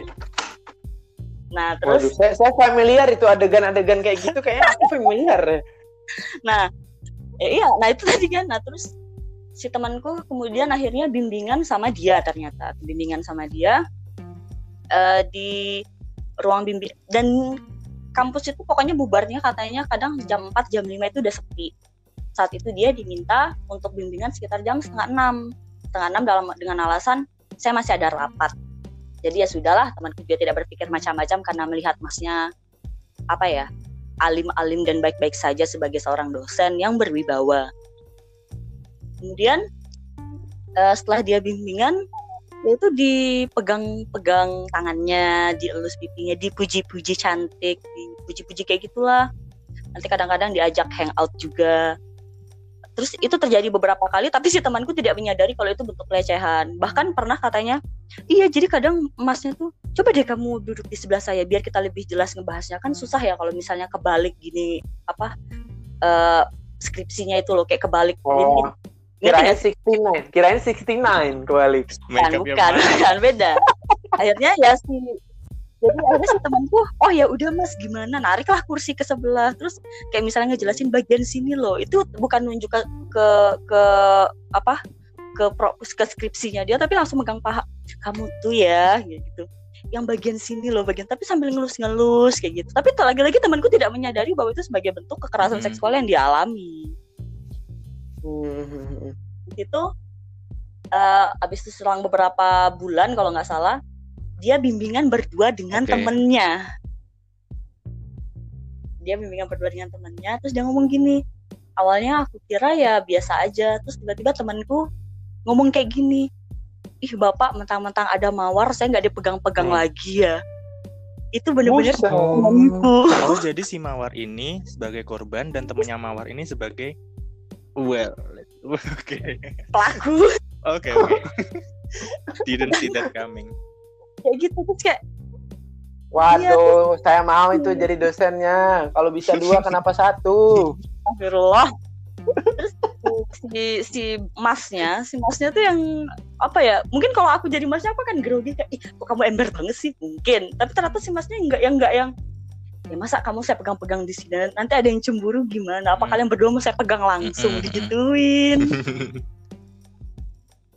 nah terus Waduh, saya, saya familiar itu adegan-adegan kayak gitu kayaknya aku familiar nah eh, iya nah itu tadi kan. Nah terus si temanku kemudian akhirnya bimbingan sama dia ternyata. Bimbingan sama dia uh, di ruang bimbing. Dan kampus itu pokoknya bubarnya katanya kadang jam 4 jam 5 itu udah sepi. Saat itu dia diminta untuk bimbingan sekitar jam setengah enam. Setengah enam dalam dengan alasan saya masih ada rapat. Jadi ya sudahlah temanku juga tidak berpikir macam-macam karena melihat masnya apa ya alim-alim dan baik-baik saja sebagai seorang dosen yang berwibawa. Kemudian uh, setelah dia bimbingan, dia itu dipegang-pegang tangannya, dielus pipinya, dipuji-puji cantik, dipuji-puji kayak gitulah. Nanti kadang-kadang diajak hangout juga. Terus itu terjadi beberapa kali, tapi si temanku tidak menyadari kalau itu bentuk pelecehan. Bahkan pernah katanya, iya jadi kadang emasnya tuh coba deh kamu duduk di sebelah saya biar kita lebih jelas ngebahasnya kan susah ya kalau misalnya kebalik gini apa uh, skripsinya itu loh kayak kebalik oh. ini kirain 69 kirain 69 kebalik bukan bukan, bukan beda. Akhirnya ya si jadi akhirnya si temanku oh ya udah mas gimana? Nariklah kursi ke sebelah. Terus kayak misalnya ngejelasin bagian sini loh. Itu bukan nunjuk ke ke, ke apa? Ke pro, ke skripsinya dia tapi langsung megang paha. Kamu tuh ya gitu. Yang bagian sini loh bagian tapi sambil ngelus-ngelus kayak gitu. Tapi lagi-lagi temanku tidak menyadari bahwa itu sebagai bentuk kekerasan hmm. seksual yang dialami hmm. itu uh, abis itu selang beberapa bulan kalau nggak salah dia bimbingan berdua dengan okay. temennya dia bimbingan berdua dengan temennya terus dia ngomong gini awalnya aku kira ya biasa aja terus tiba-tiba temanku ngomong kayak gini ih bapak mentang-mentang ada mawar saya nggak dipegang-pegang hmm. lagi ya itu benar-benar oh. oh jadi si mawar ini sebagai korban dan temennya mawar ini sebagai well oke okay. pelaku oke okay, oke okay. didn't see that coming kayak gitu terus kayak Waduh, iya, saya mau itu jadi dosennya. Kalau bisa dua, kenapa satu? Astagfirullah terus si si masnya si masnya tuh yang apa ya mungkin kalau aku jadi masnya aku kan grogi kayak ih kok kamu ember banget sih mungkin tapi ternyata si masnya enggak yang enggak yang ya masa kamu saya pegang-pegang di sini? Nanti ada yang cemburu gimana? Apa hmm. kalian berdua mau saya pegang langsung? Hmm. digituin.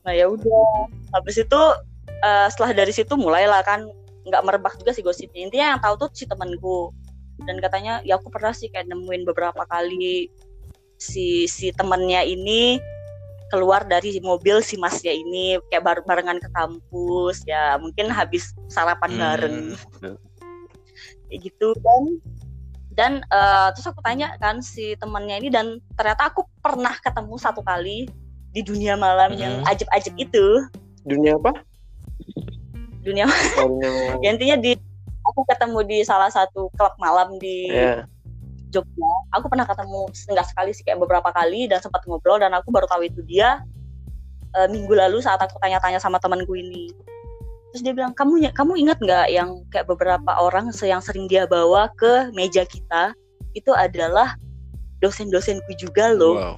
Nah ya udah. Habis itu uh, setelah dari situ mulailah kan. Nggak merebak juga sih gosipnya. Intinya yang tahu tuh si temanku. Dan katanya ya aku pernah sih kayak nemuin beberapa kali si si temennya ini keluar dari mobil si masnya ini kayak bar barengan ke kampus. Ya mungkin habis sarapan hmm. bareng kayak gitu dan dan uh, terus aku tanya kan si temannya ini dan ternyata aku pernah ketemu satu kali di dunia malam hmm. yang ajib-ajib itu dunia apa dunia, oh, dunia malam. ya, intinya di aku ketemu di salah satu klub malam di yeah. Jogja aku pernah ketemu enggak sekali sih kayak beberapa kali dan sempat ngobrol dan aku baru tahu itu dia uh, minggu lalu saat aku tanya-tanya sama temanku ini terus dia bilang kamu kamu ingat nggak yang kayak beberapa orang yang sering dia bawa ke meja kita? Itu adalah dosen-dosenku juga loh. Wow.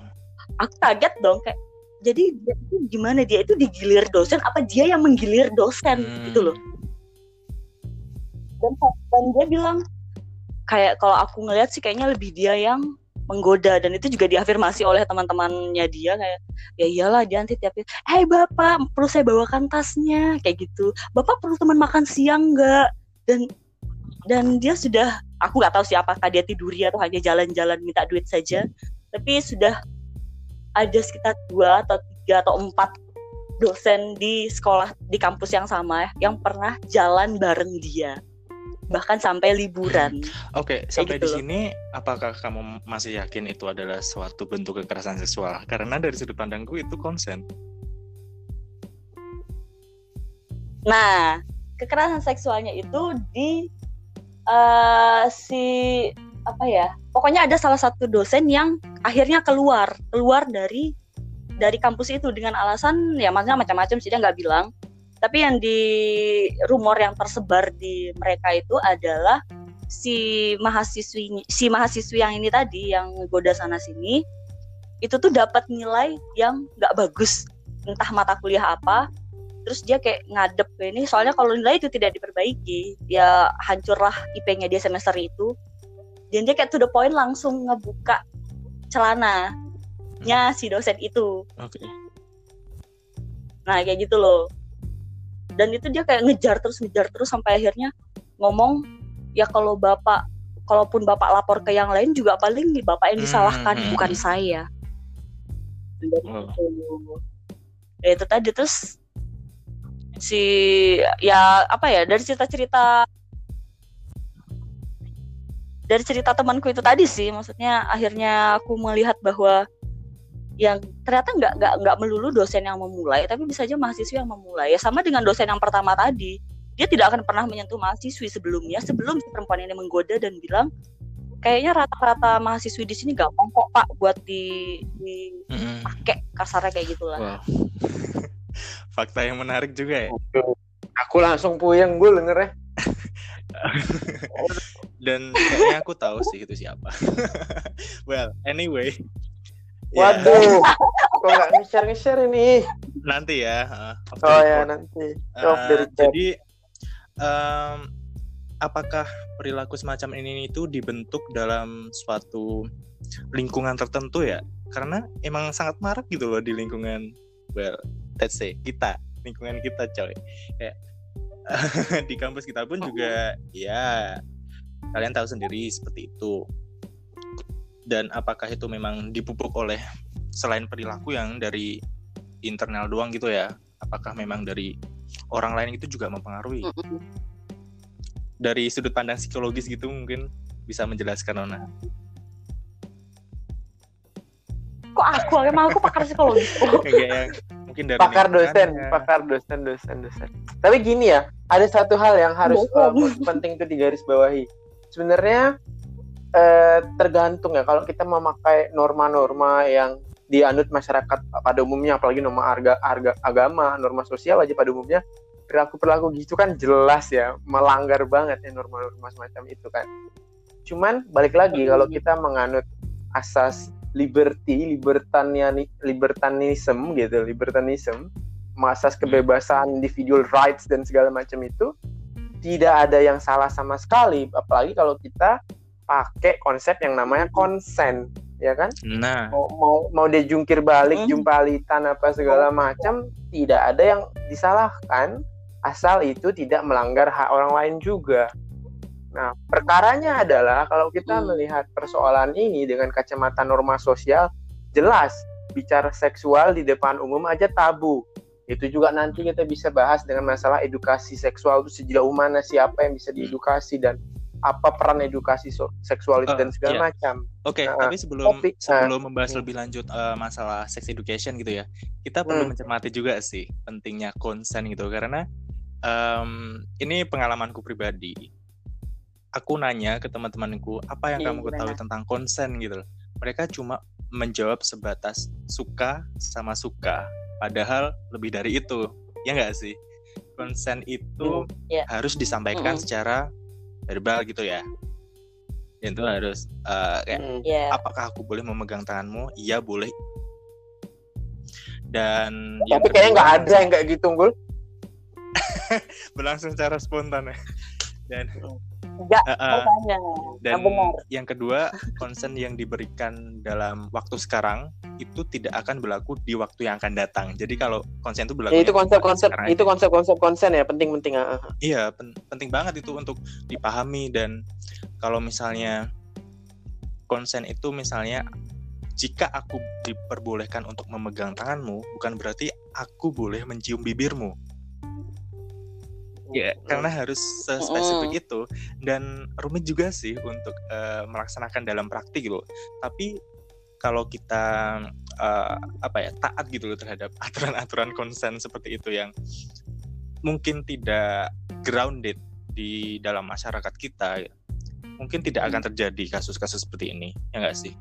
aku kaget dong kayak jadi dia itu gimana? Dia itu digilir dosen apa dia yang menggilir dosen? Hmm. gitu loh. Dan, dan dia bilang kayak kalau aku ngelihat sih kayaknya lebih dia yang menggoda. Dan itu juga diafirmasi oleh teman-temannya dia kayak ya iyalah dia nanti tiap hei bapak perlu saya bawakan tasnya kayak gitu. Bapak perlu teman makan siang nggak? Dan dan dia sudah aku nggak tahu siapa dia tidur atau hanya jalan-jalan minta duit saja. Tapi sudah ada sekitar dua atau tiga atau empat dosen di sekolah di kampus yang sama yang pernah jalan bareng dia bahkan sampai liburan. Oke, okay, sampai gitu di sini apakah kamu masih yakin itu adalah suatu bentuk kekerasan seksual? Karena dari sudut pandangku itu konsen. Nah, kekerasan seksualnya itu di uh, si apa ya? Pokoknya ada salah satu dosen yang akhirnya keluar, keluar dari dari kampus itu dengan alasan ya maksudnya macam-macam sih dia nggak bilang tapi yang di rumor yang tersebar di mereka itu adalah si mahasiswi si mahasiswi yang ini tadi yang goda sana sini itu tuh dapat nilai yang nggak bagus. Entah mata kuliah apa terus dia kayak ngadep ini. Soalnya kalau nilai itu tidak diperbaiki ya hancurlah IP-nya dia semester itu. Dan dia kayak to the point langsung ngebuka celananya si dosen itu. Okay. nah kayak gitu loh dan itu dia kayak ngejar terus ngejar terus sampai akhirnya ngomong ya kalau bapak kalaupun bapak lapor ke yang lain juga paling bapak yang disalahkan hmm, hmm bukan hmm. saya dan oh. itu ya itu tadi terus si ya apa ya dari cerita-cerita dari cerita temanku itu tadi sih maksudnya akhirnya aku melihat bahwa yang ternyata nggak nggak nggak melulu dosen yang memulai tapi bisa aja mahasiswa yang memulai. Ya sama dengan dosen yang pertama tadi. Dia tidak akan pernah menyentuh mahasiswi sebelumnya sebelum si perempuan ini menggoda dan bilang kayaknya rata-rata mahasiswi di sini gampang kok pak buat di dipakai kasarnya kayak gitulah. Wow. fakta yang menarik juga ya. Aku langsung puyeng gue denger ya. Dan kayaknya aku tahu sih itu siapa. Well anyway. Waduh, kok nggak nge-share nge-share ini? Nanti ya. Uh, oh ya nanti. Uh, jadi, um, apakah perilaku semacam ini itu dibentuk dalam suatu lingkungan tertentu ya? Karena emang sangat marak gitu loh di lingkungan, well, let's say kita, lingkungan kita coy. Kayak di kampus kita pun juga, ya kalian tahu sendiri seperti itu dan apakah itu memang dipupuk oleh selain perilaku yang dari internal doang gitu ya? Apakah memang dari orang lain itu juga mempengaruhi? Dari sudut pandang psikologis gitu mungkin bisa menjelaskan Nona. Kok aku emang aku pakar psikologi. Mungkin dari pakar dosen ya. pakar dosen dosen dosen. Tapi gini ya ada satu hal yang harus uh, penting itu digaris bawahi sebenarnya eh, tergantung ya. Kalau kita memakai norma-norma yang dianut masyarakat pada umumnya apalagi norma harga harga agama norma sosial aja pada umumnya perilaku perilaku gitu kan jelas ya melanggar banget ya norma-norma semacam itu kan. Cuman balik lagi kalau kita menganut asas liberty libertanian libertanism gitu libertanism asas kebebasan individual rights dan segala macam itu tidak ada yang salah sama sekali. Apalagi kalau kita pakai konsep yang namanya konsen ya kan? Nah. Mau mau, mau dia jungkir balik Hmm. jumpalitan apa segala macam tidak ada yang disalahkan asal itu tidak melanggar hak orang lain juga. Nah perkaranya adalah kalau kita Hmm. melihat persoalan ini dengan kacamata norma sosial jelas bicara seksual di depan umum aja tabu. Itu juga nanti kita bisa bahas dengan masalah edukasi seksual itu sejauh mana siapa yang bisa diedukasi dan apa peran edukasi so- seksual itu Eh, dan segala iya. macam Oke, Nah, tapi sebelum topik, sebelum membahas hmm. lebih lanjut eh, masalah sex education gitu ya, kita perlu Hmm. mencermati juga sih pentingnya konsen gitu karena em, ini pengalamanku pribadi. Aku nanya ke teman-temanku apa yang Iya, kamu ketahui gimana? tentang konsen gitu. Mereka cuma menjawab sebatas suka sama suka, padahal lebih dari itu, ya nggak sih? Konsen itu Iya. harus disampaikan Mm-mm. secara verbal gitu ya. Itu harus eh, kayak Hmm. ya apakah aku boleh memegang tanganmu? Iya boleh. Dan yang tapi kayaknya kedua, nggak ada yang kayak gitu Gul berlangsung secara spontan ya. Dan enggak eh, makanya dan yang benar yang kedua konsen yang diberikan dalam waktu sekarang itu tidak akan berlaku di waktu yang akan datang. Jadi kalau konsen itu berlaku ya itu konsep-konsep itu konsep-konsep konsen ya penting-penting ah, ah. Iya, pen- penting banget itu untuk dipahami dan kalau misalnya konsen itu misalnya jika aku diperbolehkan untuk memegang tanganmu, bukan berarti aku boleh mencium bibirmu. Ya, karena harus spesifik itu dan rumit juga sih untuk eh, melaksanakan dalam praktik loh. Tapi kalau kita eh, apa ya taat gitu loh terhadap aturan-aturan konsen seperti itu yang mungkin tidak grounded di dalam masyarakat kita, mungkin tidak akan terjadi kasus-kasus seperti ini, ya nggak sih?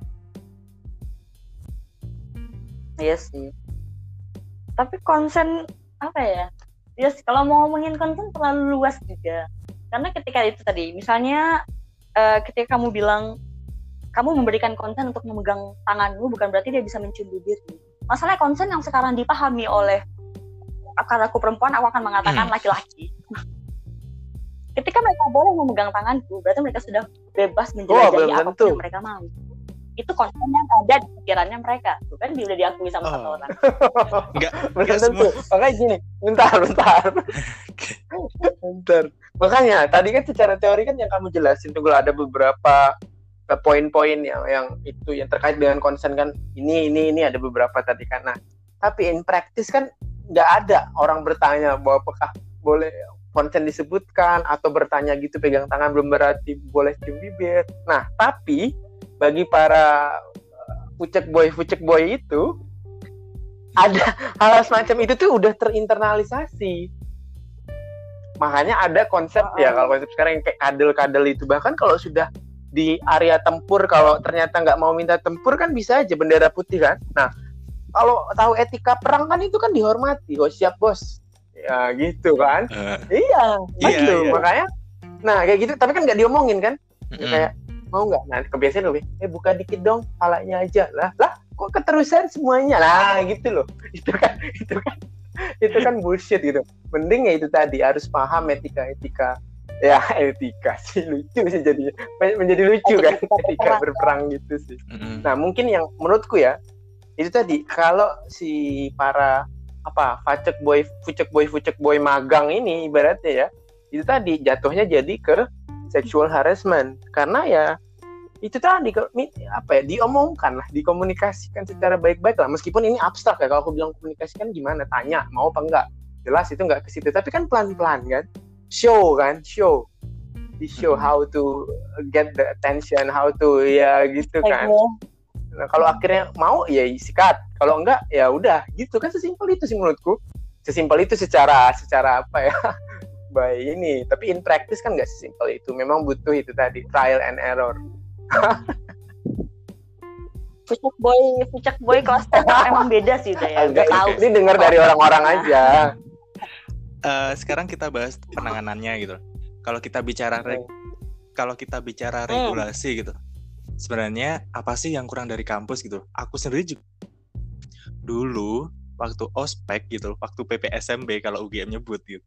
Iya sih. Tapi konsen apa ya? Ya sih, kalau mau ngomongin konsen terlalu luas juga. Karena ketika itu tadi, misalnya eh, ketika kamu bilang kamu memberikan konsen untuk memegang tanganmu, bukan berarti dia bisa mencium bibirmu. Masalah konsen yang sekarang dipahami oleh karena aku perempuan, aku akan mengatakan Hmm. laki-laki. Ketika mereka boleh memegang tanganku, berarti mereka sudah bebas Oh, menjelajahi apa pun tentu. yang mereka mau. Itu konsen yang ada di pikirannya mereka. Tuh kan dia udah diakui sama satu Oh. orang. Enggak, tentu. semua. Makanya gini, bentar, bentar. bentar. Makanya tadi kan secara teori kan yang kamu jelasin tuh ada beberapa eh, poin-poin yang yang itu yang terkait dengan konsen kan ini ini ini ada beberapa tadi kan. Nah, tapi in practice kan nggak ada orang bertanya bahwa apakah boleh konsen disebutkan atau bertanya gitu pegang tangan belum berarti boleh cium bibir. Nah, tapi bagi para eh, fucek boy fucek boy itu ada hal semacam itu tuh udah terinternalisasi. Makanya ada konsep ya kalau konsep sekarang yang kayak kadel-kadel itu bahkan kalau sudah di area tempur kalau ternyata nggak mau minta tempur kan bisa aja bendera putih kan. Nah kalau tahu etika perang kan itu kan dihormati. Oh siap bos. Ya gitu kan. Eh, Iya, Iya, gitu. iya. Makanya nah kayak gitu tapi kan nggak diomongin kan mm-mm. kayak mau nggak? Nah kebiasaan lebih eh buka dikit dong palanya aja. Lah lah kok keterusan semuanya? Lah gitu loh. Itu kan itu kan itu kan bullshit gitu. Mending ya itu tadi harus paham etika etika. Ya etika sih lucu sih jadinya Men- menjadi lucu kan Etika berperang. gitu sih. Mm-mm. Nah, mungkin yang menurutku ya, itu tadi kalau si para apa facek boy, fucek boy, fucek boy magang ini ibaratnya ya, itu tadi jatuhnya jadi ke sexual harassment karena ya itu tadi apa ya diomongkan lah, dikomunikasikan secara baik-baik lah. Meskipun ini abstrak ya, kalau aku bilang komunikasikan gimana, tanya mau apa enggak, jelas itu enggak ke situ. Tapi kan pelan-pelan kan, show kan, show, di show Mhm. how to get the attention, how to ya gitu kan. Nah, kalau akhirnya mau ya sikat. Kalau enggak ya udah gitu kan sesimpel itu sih menurutku. Sesimpel itu secara secara apa ya? Baik ini, tapi in practice kan nggak sesimpel itu. Memang butuh itu tadi trial and error. Pucuk boy, pucuk boy up emang beda sih udah ya. Enggak, tahu. ini dengar dari orang-orang aja. Eh, sekarang kita bahas penanganannya gitu. Kalau kita bicara reg- kalau kita bicara regulasi gitu, sebenarnya apa sih yang kurang dari kampus gitu? Aku sendiri juga dulu waktu ospek gitu, waktu PPSMB kalau UGM nyebut gitu,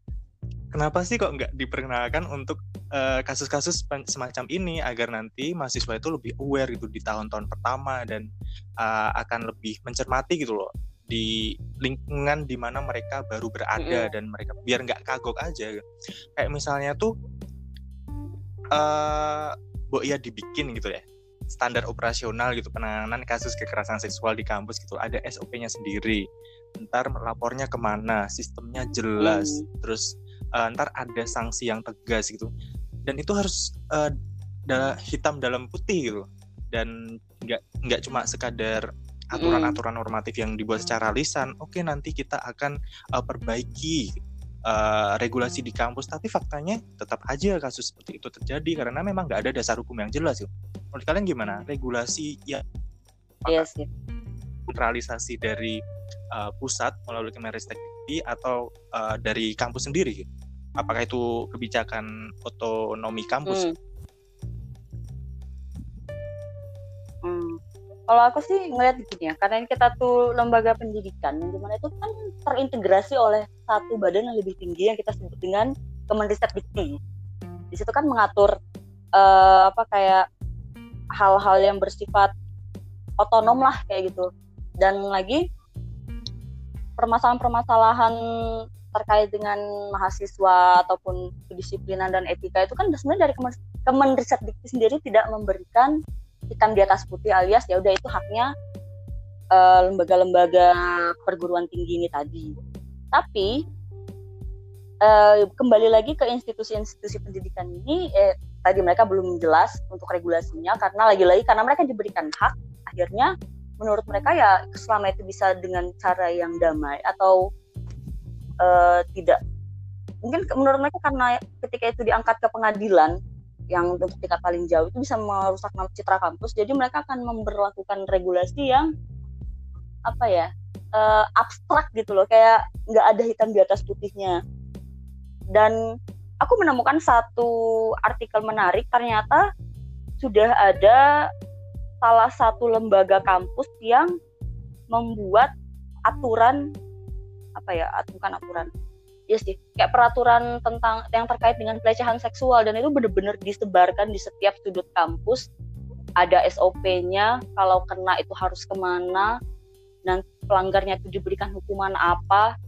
kenapa sih kok nggak diperkenalkan untuk eh, kasus-kasus uh, semacam ini agar nanti mahasiswa itu lebih aware gitu di tahun-tahun pertama dan uh, akan lebih mencermati gitu loh di lingkungan di mana mereka baru berada mm -hmm. dan mereka biar nggak kagok aja kayak misalnya tuh uh, ya dibikin gitu ya standar operasional gitu penanganan kasus kekerasan seksual di kampus gitu ada SOP-nya sendiri ntar lapornya ke mana sistemnya jelas hmm. terus uh, ntar ada sanksi yang tegas gitu. Dan itu harus uh, da hitam dalam putih gitu dan nggak nggak cuma sekadar aturan-aturan normatif yang dibuat secara lisan oke okay, nanti kita akan uh, perbaiki uh, regulasi di kampus tapi faktanya tetap aja kasus seperti itu terjadi karena memang nggak ada dasar hukum yang jelas yuk menurut kalian gimana? Regulasi ya yes, yes. centralisasi dari uh, pusat melalui Kemenristek atau uh, dari kampus sendiri apakah itu kebijakan otonomi kampus? Hmm. kalau aku sih ngeliat gini ya karena kita tuh lembaga pendidikan yang di mana itu kan terintegrasi oleh satu badan yang lebih tinggi yang kita sebut dengan Kemenristek Dikti. Di situ kan mengatur uh, apa kayak hal-hal yang bersifat otonom lah kayak gitu. Dan lagi permasalahan-permasalahan terkait dengan mahasiswa ataupun kedisiplinan dan etika itu kan sebenarnya dari Kemenristek Dikti sendiri tidak memberikan hitam di atas putih alias ya udah itu haknya eh, lembaga-lembaga perguruan tinggi ini tadi. Tapi uh, kembali lagi ke institusi-institusi pendidikan ini, eh, tadi mereka belum jelas untuk regulasinya karena lagi-lagi karena mereka diberikan hak, akhirnya menurut mereka ya selama itu bisa dengan cara yang damai atau uh, tidak mungkin menurut mereka karena ketika itu diangkat ke pengadilan yang untuk tingkat paling jauh itu bisa merusak citra kampus jadi mereka akan memperlakukan regulasi yang apa ya uh, abstrak gitu loh kayak nggak ada hitam di atas putihnya. Dan aku menemukan satu artikel menarik ternyata sudah ada salah satu lembaga kampus yang membuat aturan apa ya bukan aturan. Ya sih kayak peraturan tentang yang terkait dengan pelecehan seksual dan itu benar-benar disebarkan di setiap sudut kampus. Ada SOP-nya kalau kena itu harus ke mana dan pelanggarnya itu diberikan hukuman apa.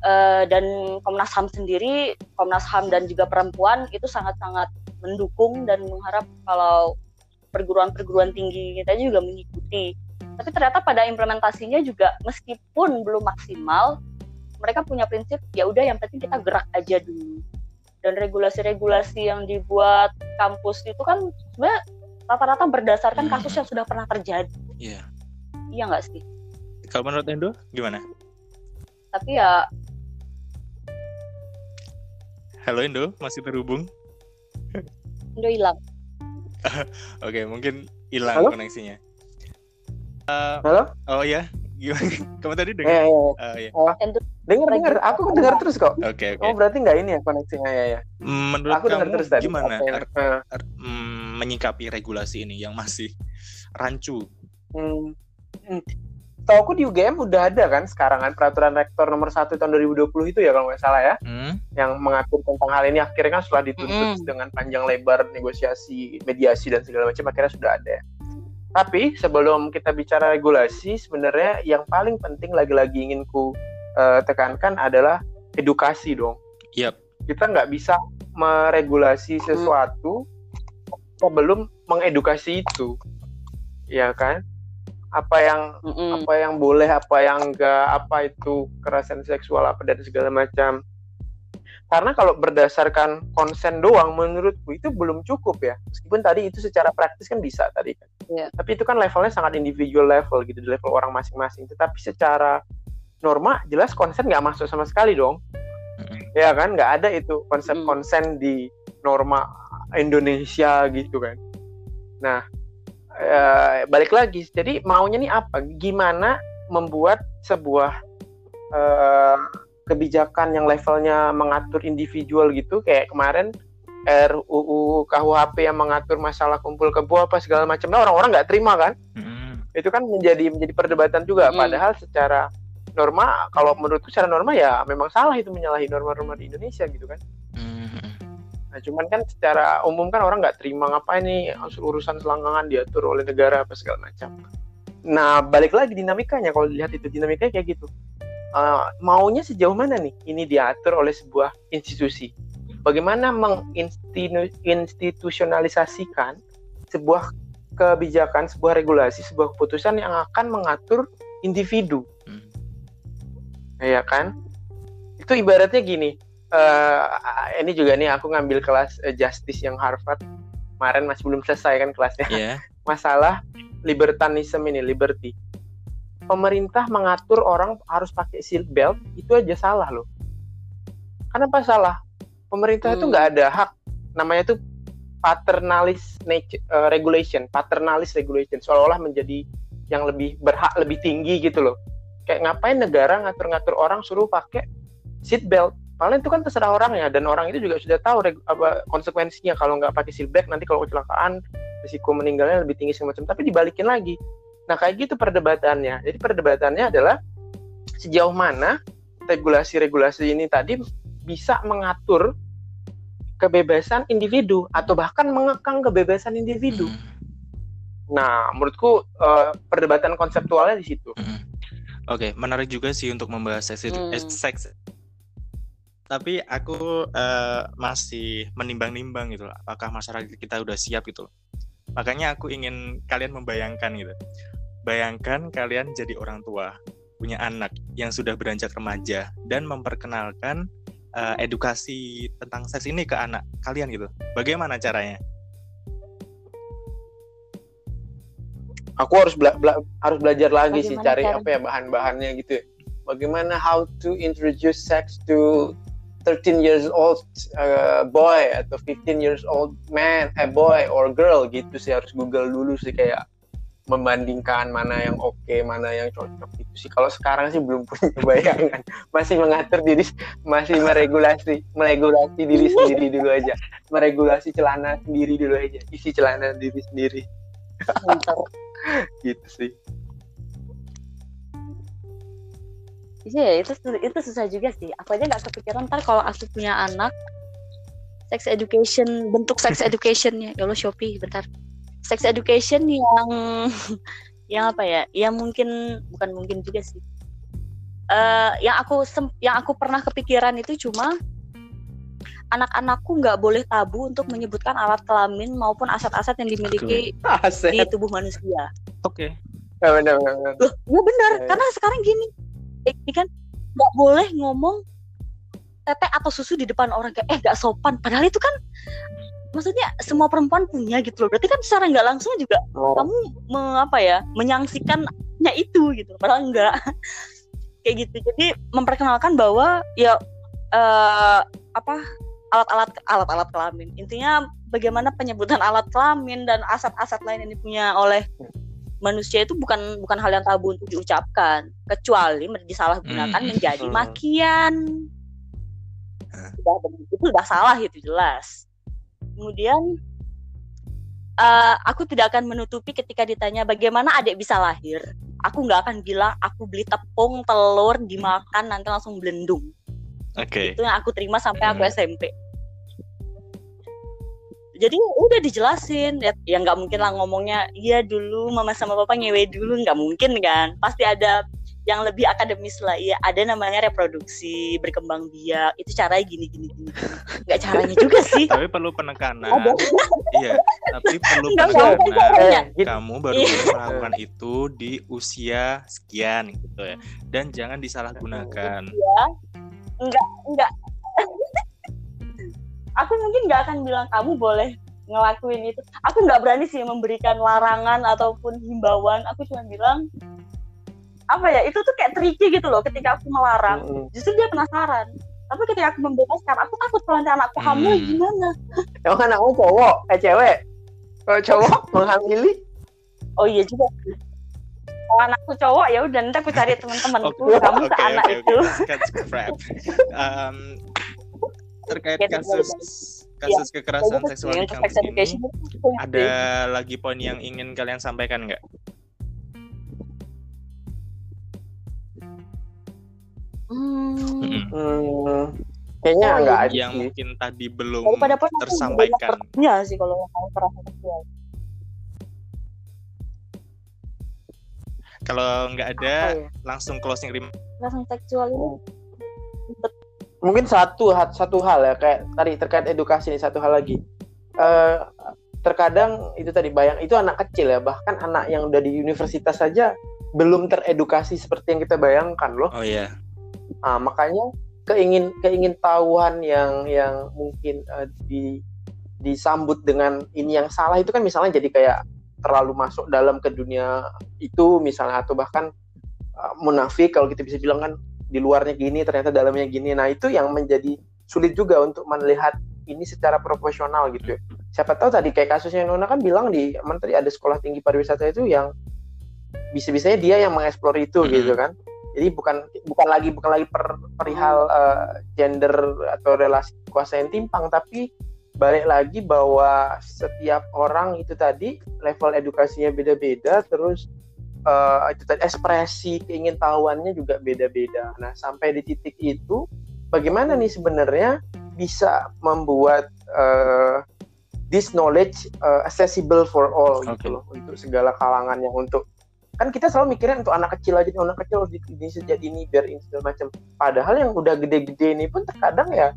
Uh, dan Komnas HAM sendiri Komnas HAM dan juga perempuan itu sangat-sangat mendukung dan mengharap kalau perguruan-perguruan tinggi kita juga mengikuti. Tapi ternyata pada implementasinya juga meskipun belum maksimal mereka punya prinsip ya udah yang penting kita gerak aja dulu dan regulasi-regulasi yang dibuat kampus itu kan sebenarnya rata-rata berdasarkan hmm. kasus yang sudah pernah terjadi. Iya. Yeah. Iya nggak sih? Kalau menurut Endo gimana? Tapi ya Halo Indo, masih terhubung? Indo hilang. Oke, okay, mungkin hilang koneksinya. Uh, Halo? Oh ya, gimana? Kamu tadi dengar? Eh, uh, iya. Oh. Dengar dengar, aku dengar terus kok. Oke okay, oke. Okay. Oh berarti nggak ini ya koneksinya ya ya. Menurut aku kamu terus tadi. gimana okay. uh. Mm, menyikapi regulasi ini yang masih rancu? Hmm. hmm. Tahu aku di UGM udah ada kan sekarang kan peraturan rektor nomor 1 tahun 2020 itu ya kalau nggak salah ya, hmm. yang mengatur tentang hal ini akhirnya kan setelah dituntut hmm. dengan panjang lebar negosiasi, mediasi dan segala macam akhirnya sudah ada. Tapi sebelum kita bicara regulasi, sebenarnya yang paling penting lagi-lagi ingin ku uh, tekankan adalah edukasi dong. Yep. Kita nggak bisa meregulasi hmm. sesuatu hmm. sebelum mengedukasi itu, ya kan? Apa yang mm apa yang boleh, apa yang enggak, apa itu kekerasan seksual apa dan segala macam. Karena kalau berdasarkan konsen doang, menurutku itu belum cukup ya. Meskipun tadi itu secara praktis kan bisa tadi kan. Yeah. Tapi itu kan levelnya sangat individual level gitu, di level orang masing-masing. Tetapi secara norma jelas konsen nggak masuk sama sekali dong mm. ya kan nggak ada itu konsep mm. konsen di norma Indonesia gitu kan nah e, balik lagi jadi maunya nih apa gimana membuat sebuah e, kebijakan yang levelnya mengatur individual gitu kayak kemarin RUU KUHP yang mengatur masalah kumpul kebo apa segala macam nah orang-orang nggak terima kan mm. itu kan menjadi menjadi perdebatan juga mm. padahal secara norma kalau menurutku secara norma ya memang salah itu menyalahi norma-norma di Indonesia gitu kan Nah, cuman kan secara umum kan orang nggak terima ngapain nih urusan selangkangan diatur oleh negara apa segala macam. Nah, balik lagi dinamikanya kalau dilihat itu dinamikanya kayak gitu. Uh, maunya sejauh mana nih ini diatur oleh sebuah institusi? Bagaimana menginstitusionalisasikan sebuah kebijakan, sebuah regulasi, sebuah keputusan yang akan mengatur individu? Hmm. Ya kan? Itu ibaratnya gini, uh, ini juga nih aku ngambil kelas uh, justice yang Harvard. Kemarin masih belum selesai kan kelasnya. Yeah. masalah libertanism ini liberty. Pemerintah mengatur orang harus pakai seat belt itu aja salah loh. Kenapa salah? Pemerintah hmm. itu nggak ada hak. Namanya tuh paternalist nature, uh, regulation paternalist regulation. Seolah-olah menjadi yang lebih berhak lebih tinggi gitu loh kayak ngapain negara ngatur-ngatur orang suruh pakai seat belt Paling itu kan terserah orang ya dan orang itu juga sudah tahu apa konsekuensinya kalau nggak pakai seatbelt nanti kalau kecelakaan risiko meninggalnya lebih tinggi segala macam. Tapi dibalikin lagi. Nah kayak gitu perdebatannya. Jadi perdebatannya adalah sejauh mana regulasi-regulasi ini tadi bisa mengatur kebebasan individu atau bahkan mengekang kebebasan individu. Hmm. Nah, menurutku uh, perdebatan konseptualnya di situ. Oke, okay, menarik juga sih untuk membahas seks, hmm. seks. Tapi aku uh, masih menimbang-nimbang gitu apakah masyarakat kita udah siap gitu loh. Makanya aku ingin kalian membayangkan gitu. Bayangkan kalian jadi orang tua punya anak yang sudah beranjak remaja dan memperkenalkan uh, edukasi tentang seks ini ke anak kalian gitu. Bagaimana caranya aku harus bela bela harus belajar lagi bagaimana sih cari cara? apa ya bahan-bahannya gitu ya. bagaimana how to introduce sex to 13 years old uh, boy atau 15 years old man, a eh, boy or girl gitu sih harus Google dulu sih kayak membandingkan mana yang oke, okay, mana yang cocok gitu sih. Kalau sekarang sih belum punya bayangan, masih mengatur diri, masih meregulasi, meregulasi diri sendiri dulu aja, meregulasi celana sendiri dulu aja, isi celana diri sendiri. Gitu sih. Iya itu itu susah juga sih. Aku aja nggak kepikiran ntar kalau aku punya anak sex education bentuk sex educationnya ya Allah Shopee bentar sex education yang yang apa ya yang mungkin bukan mungkin juga sih uh, yang aku yang aku pernah kepikiran itu cuma anak-anakku nggak boleh tabu untuk menyebutkan alat kelamin maupun aset-aset yang dimiliki Aset. di tubuh manusia. Oke. Okay. Ya benar benar. Loh, ya benar, ya, karena sekarang gini, ini kan nggak boleh ngomong tete atau susu di depan orang kayak eh gak sopan padahal itu kan maksudnya semua perempuan punya gitu loh berarti kan secara nggak langsung juga oh. kamu me, apa ya menyangsikannya itu gitu padahal enggak kayak gitu jadi memperkenalkan bahwa ya uh, apa alat-alat alat-alat kelamin. Intinya bagaimana penyebutan alat kelamin dan aset-aset lain yang dipunya oleh manusia itu bukan bukan hal yang tabu untuk diucapkan. Kecuali disalahgunakan hmm. menjadi hmm. makian. Sudah itu sudah salah itu jelas. Kemudian uh, aku tidak akan menutupi ketika ditanya bagaimana adik bisa lahir? Aku nggak akan bilang aku beli tepung telur dimakan nanti langsung belendung okay. itu yang aku terima sampai aku hmm. SMP jadi udah dijelasin. Ya ya nggak mungkin lah ngomongnya iya dulu mama sama papa ngewe dulu. Nggak mungkin kan. Pasti ada yang lebih akademis lah. Ya ada namanya reproduksi berkembang biak. Itu caranya gini gini gini nggak caranya juga sih. Tapi perlu penekanan. Iya tapi perlu penekanan. Eh, kamu baru iya. melakukan itu di usia sekian gitu ya. Dan jangan disalahgunakan. Ya enggak enggak aku mungkin nggak akan bilang kamu boleh ngelakuin itu. Aku nggak berani sih memberikan larangan ataupun himbauan. Aku cuma bilang apa ya itu tuh kayak tricky gitu loh ketika aku melarang. Justru dia penasaran. Tapi ketika aku membebaskan aku takut kalau nanti anakku hamil hmm. gimana? Emang anakmu cowok? Eh cewek? Kalau cowok? Menghamili? Oh iya juga kalau anakku cowok ya udah nanti aku cari teman-temanku okay. kamu okay, ke okay, anak okay. itu um, terkait kasus kasus ya. kekerasan seksual di kampus ini ada lagi poin yang ingin kalian sampaikan nggak? Hmm. Hmm. kayaknya nggak iya. ada yang sih. mungkin tadi belum tersampaikan. tertanya sih kalau mau kekerasan seksual Kalau nggak ada, ya langsung closing remark. kekerasan seksual ini mungkin satu satu hal ya kayak tadi terkait edukasi nih satu hal lagi Eh terkadang itu tadi bayang itu anak kecil ya bahkan anak yang udah di universitas saja belum teredukasi seperti yang kita bayangkan loh Oh iya. Nah, makanya keingin keingin tahuan yang yang mungkin eh, di disambut dengan ini yang salah itu kan misalnya jadi kayak terlalu masuk dalam ke dunia itu misalnya atau bahkan eh, munafik kalau kita bisa bilang kan di luarnya gini ternyata dalamnya gini. Nah, itu yang menjadi sulit juga untuk melihat ini secara profesional gitu. ya. Siapa tahu tadi kayak kasusnya Nona kan bilang di menteri ada sekolah tinggi pariwisata itu yang bisa-bisanya dia yang mengeksplor itu Mhm. gitu kan jadi bukan bukan lagi bukan lagi per, perihal eh, gender atau relasi kuasa yang timpang tapi balik lagi bahwa setiap orang itu tadi level edukasinya beda-beda terus eh, itu tadi ekspresi keingintahuannya juga beda-beda nah sampai di titik itu bagaimana nih sebenarnya bisa membuat eh, this knowledge eh, accessible for all Oke. gitu loh untuk segala kalangan yang untuk kan kita selalu mikirnya untuk anak kecil aja anak kecil harus di, di sejak ini biar ini segala macam padahal yang udah gede-gede ini pun terkadang ya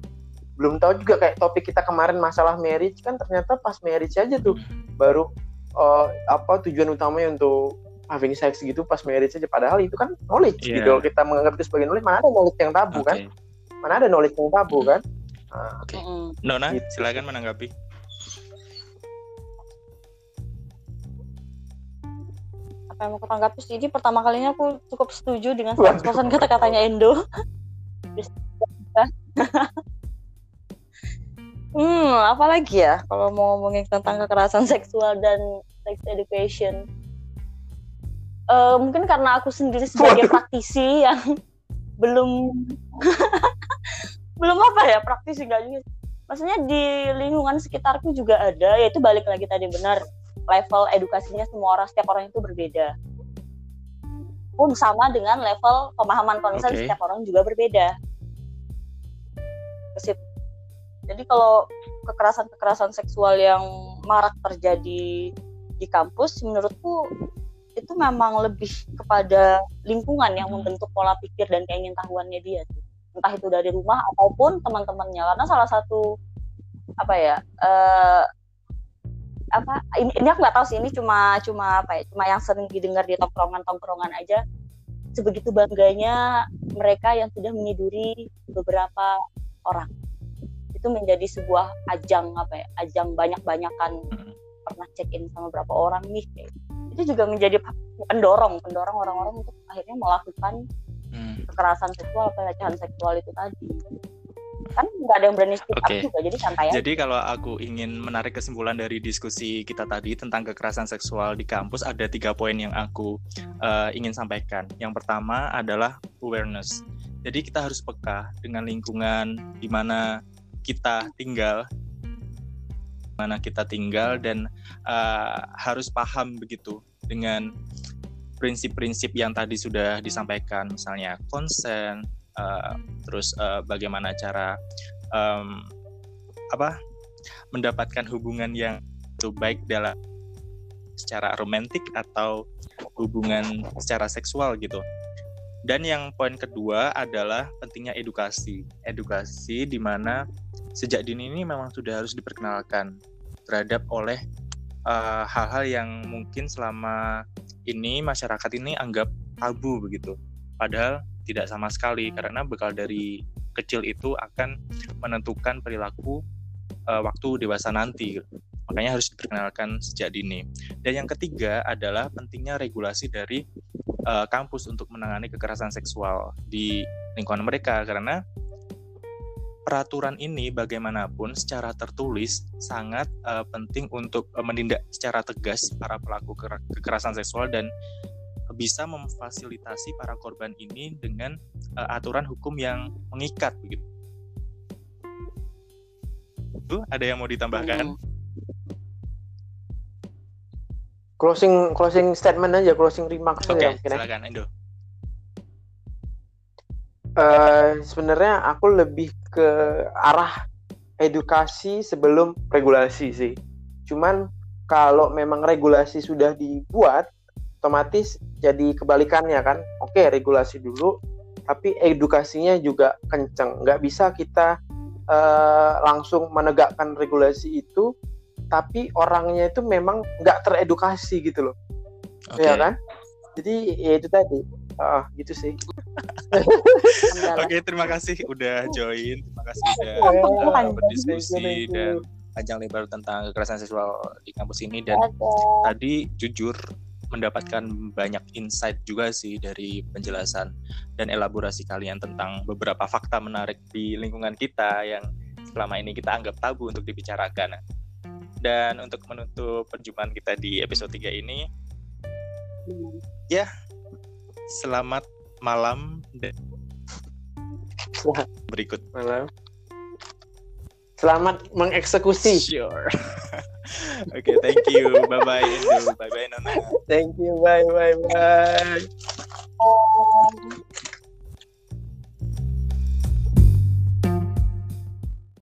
belum tahu juga kayak topik kita kemarin masalah marriage kan ternyata pas marriage aja tuh baru eh, apa tujuan utamanya untuk having sex gitu pas marriage aja padahal itu kan knowledge Iya. gitu kita menganggap itu sebagai knowledge mana ada knowledge yang tabu Oke. kan mana ada knowledge yang tabu kan Nah, Oke. Mm-mm. Nona, Gitu. silakan menanggapi. apa yang mau aku tanggapi sih ini pertama kalinya aku cukup setuju dengan 100% kata-katanya Endo hmm apalagi ya kalau mau ngomongin tentang kekerasan seksual dan sex education Eh, mungkin karena aku sendiri sebagai Waduh. praktisi yang belum belum apa ya praktisi gak juga maksudnya di lingkungan sekitarku juga ada yaitu balik lagi tadi benar level edukasinya semua orang setiap orang itu berbeda pun sama dengan level pemahaman konsen Oke. setiap orang juga berbeda. Jadi kalau kekerasan kekerasan seksual yang marak terjadi di kampus menurutku itu memang lebih kepada lingkungan yang Hmm. membentuk pola pikir dan keingintahuannya dia entah itu dari rumah ataupun teman-temannya. Karena salah satu apa ya eh apa ini, ini aku nggak tahu sih ini cuma cuma apa ya cuma yang sering didengar di tongkrongan tongkrongan aja. Sebegitu bangganya mereka yang sudah meniduri beberapa orang itu menjadi sebuah ajang apa ya ajang banyak banyakan Mm. pernah check in sama berapa orang nih kayak. itu juga menjadi pendorong pendorong orang-orang untuk akhirnya melakukan Hmm. kekerasan seksual pelecehan seksual itu tadi kan nggak ada yang berani speak up Oke. juga jadi santai aja Jadi kalau aku ingin menarik kesimpulan dari diskusi kita tadi tentang kekerasan seksual di kampus ada tiga poin yang aku eh, ingin sampaikan. Yang pertama adalah awareness. Jadi kita harus peka dengan lingkungan di mana kita tinggal, mana kita tinggal dan eh, harus paham begitu dengan prinsip-prinsip yang tadi sudah disampaikan, misalnya konsen, eh, terus eh, bagaimana cara em, apa mendapatkan hubungan yang itu baik dalam secara romantik atau hubungan secara seksual gitu. Dan yang poin kedua adalah pentingnya edukasi. Edukasi di mana sejak dini ini memang sudah harus diperkenalkan terhadap oleh eh, hal-hal yang mungkin selama ini masyarakat ini anggap tabu begitu. Padahal tidak sama sekali karena bekal dari kecil itu akan menentukan perilaku uh, waktu dewasa nanti. Makanya harus diperkenalkan sejak dini. Dan yang ketiga adalah pentingnya regulasi dari uh, kampus untuk menangani kekerasan seksual di lingkungan mereka karena peraturan ini bagaimanapun secara tertulis sangat uh, penting untuk uh, menindak secara tegas para pelaku ker- kekerasan seksual dan bisa memfasilitasi para korban ini dengan uh, aturan hukum yang mengikat begitu. Itu ada yang mau ditambahkan? Hmm. Closing closing statement aja closing remarks Oke, aja mungkin silakan Endo. Uh, sebenarnya aku lebih ke arah edukasi sebelum regulasi sih. Cuman kalau memang regulasi sudah dibuat, otomatis jadi kebalikannya kan. Oke, regulasi dulu, tapi edukasinya juga kenceng. Nggak bisa kita uh, langsung menegakkan regulasi itu, tapi orangnya itu memang nggak teredukasi gitu loh, okay. ya kan? Jadi ya itu tadi. Ah gitu sih. Oke terima kasih udah join. Terima kasih udah uh, berdiskusi dan panjang lebar tentang kekerasan seksual di kampus ini. Dan tadi jujur mendapatkan banyak insight juga sih dari penjelasan dan elaborasi kalian tentang beberapa fakta menarik di lingkungan kita yang selama ini kita anggap tabu untuk dibicarakan. Dan untuk menutup perjumpaan kita di episode 3 ini, ya selamat malam dan berikut. Malam. Selamat mengeksekusi. Sure. Oke okay, thank you. Bye bye Indo bye bye Nona. Thank you. Bye bye bye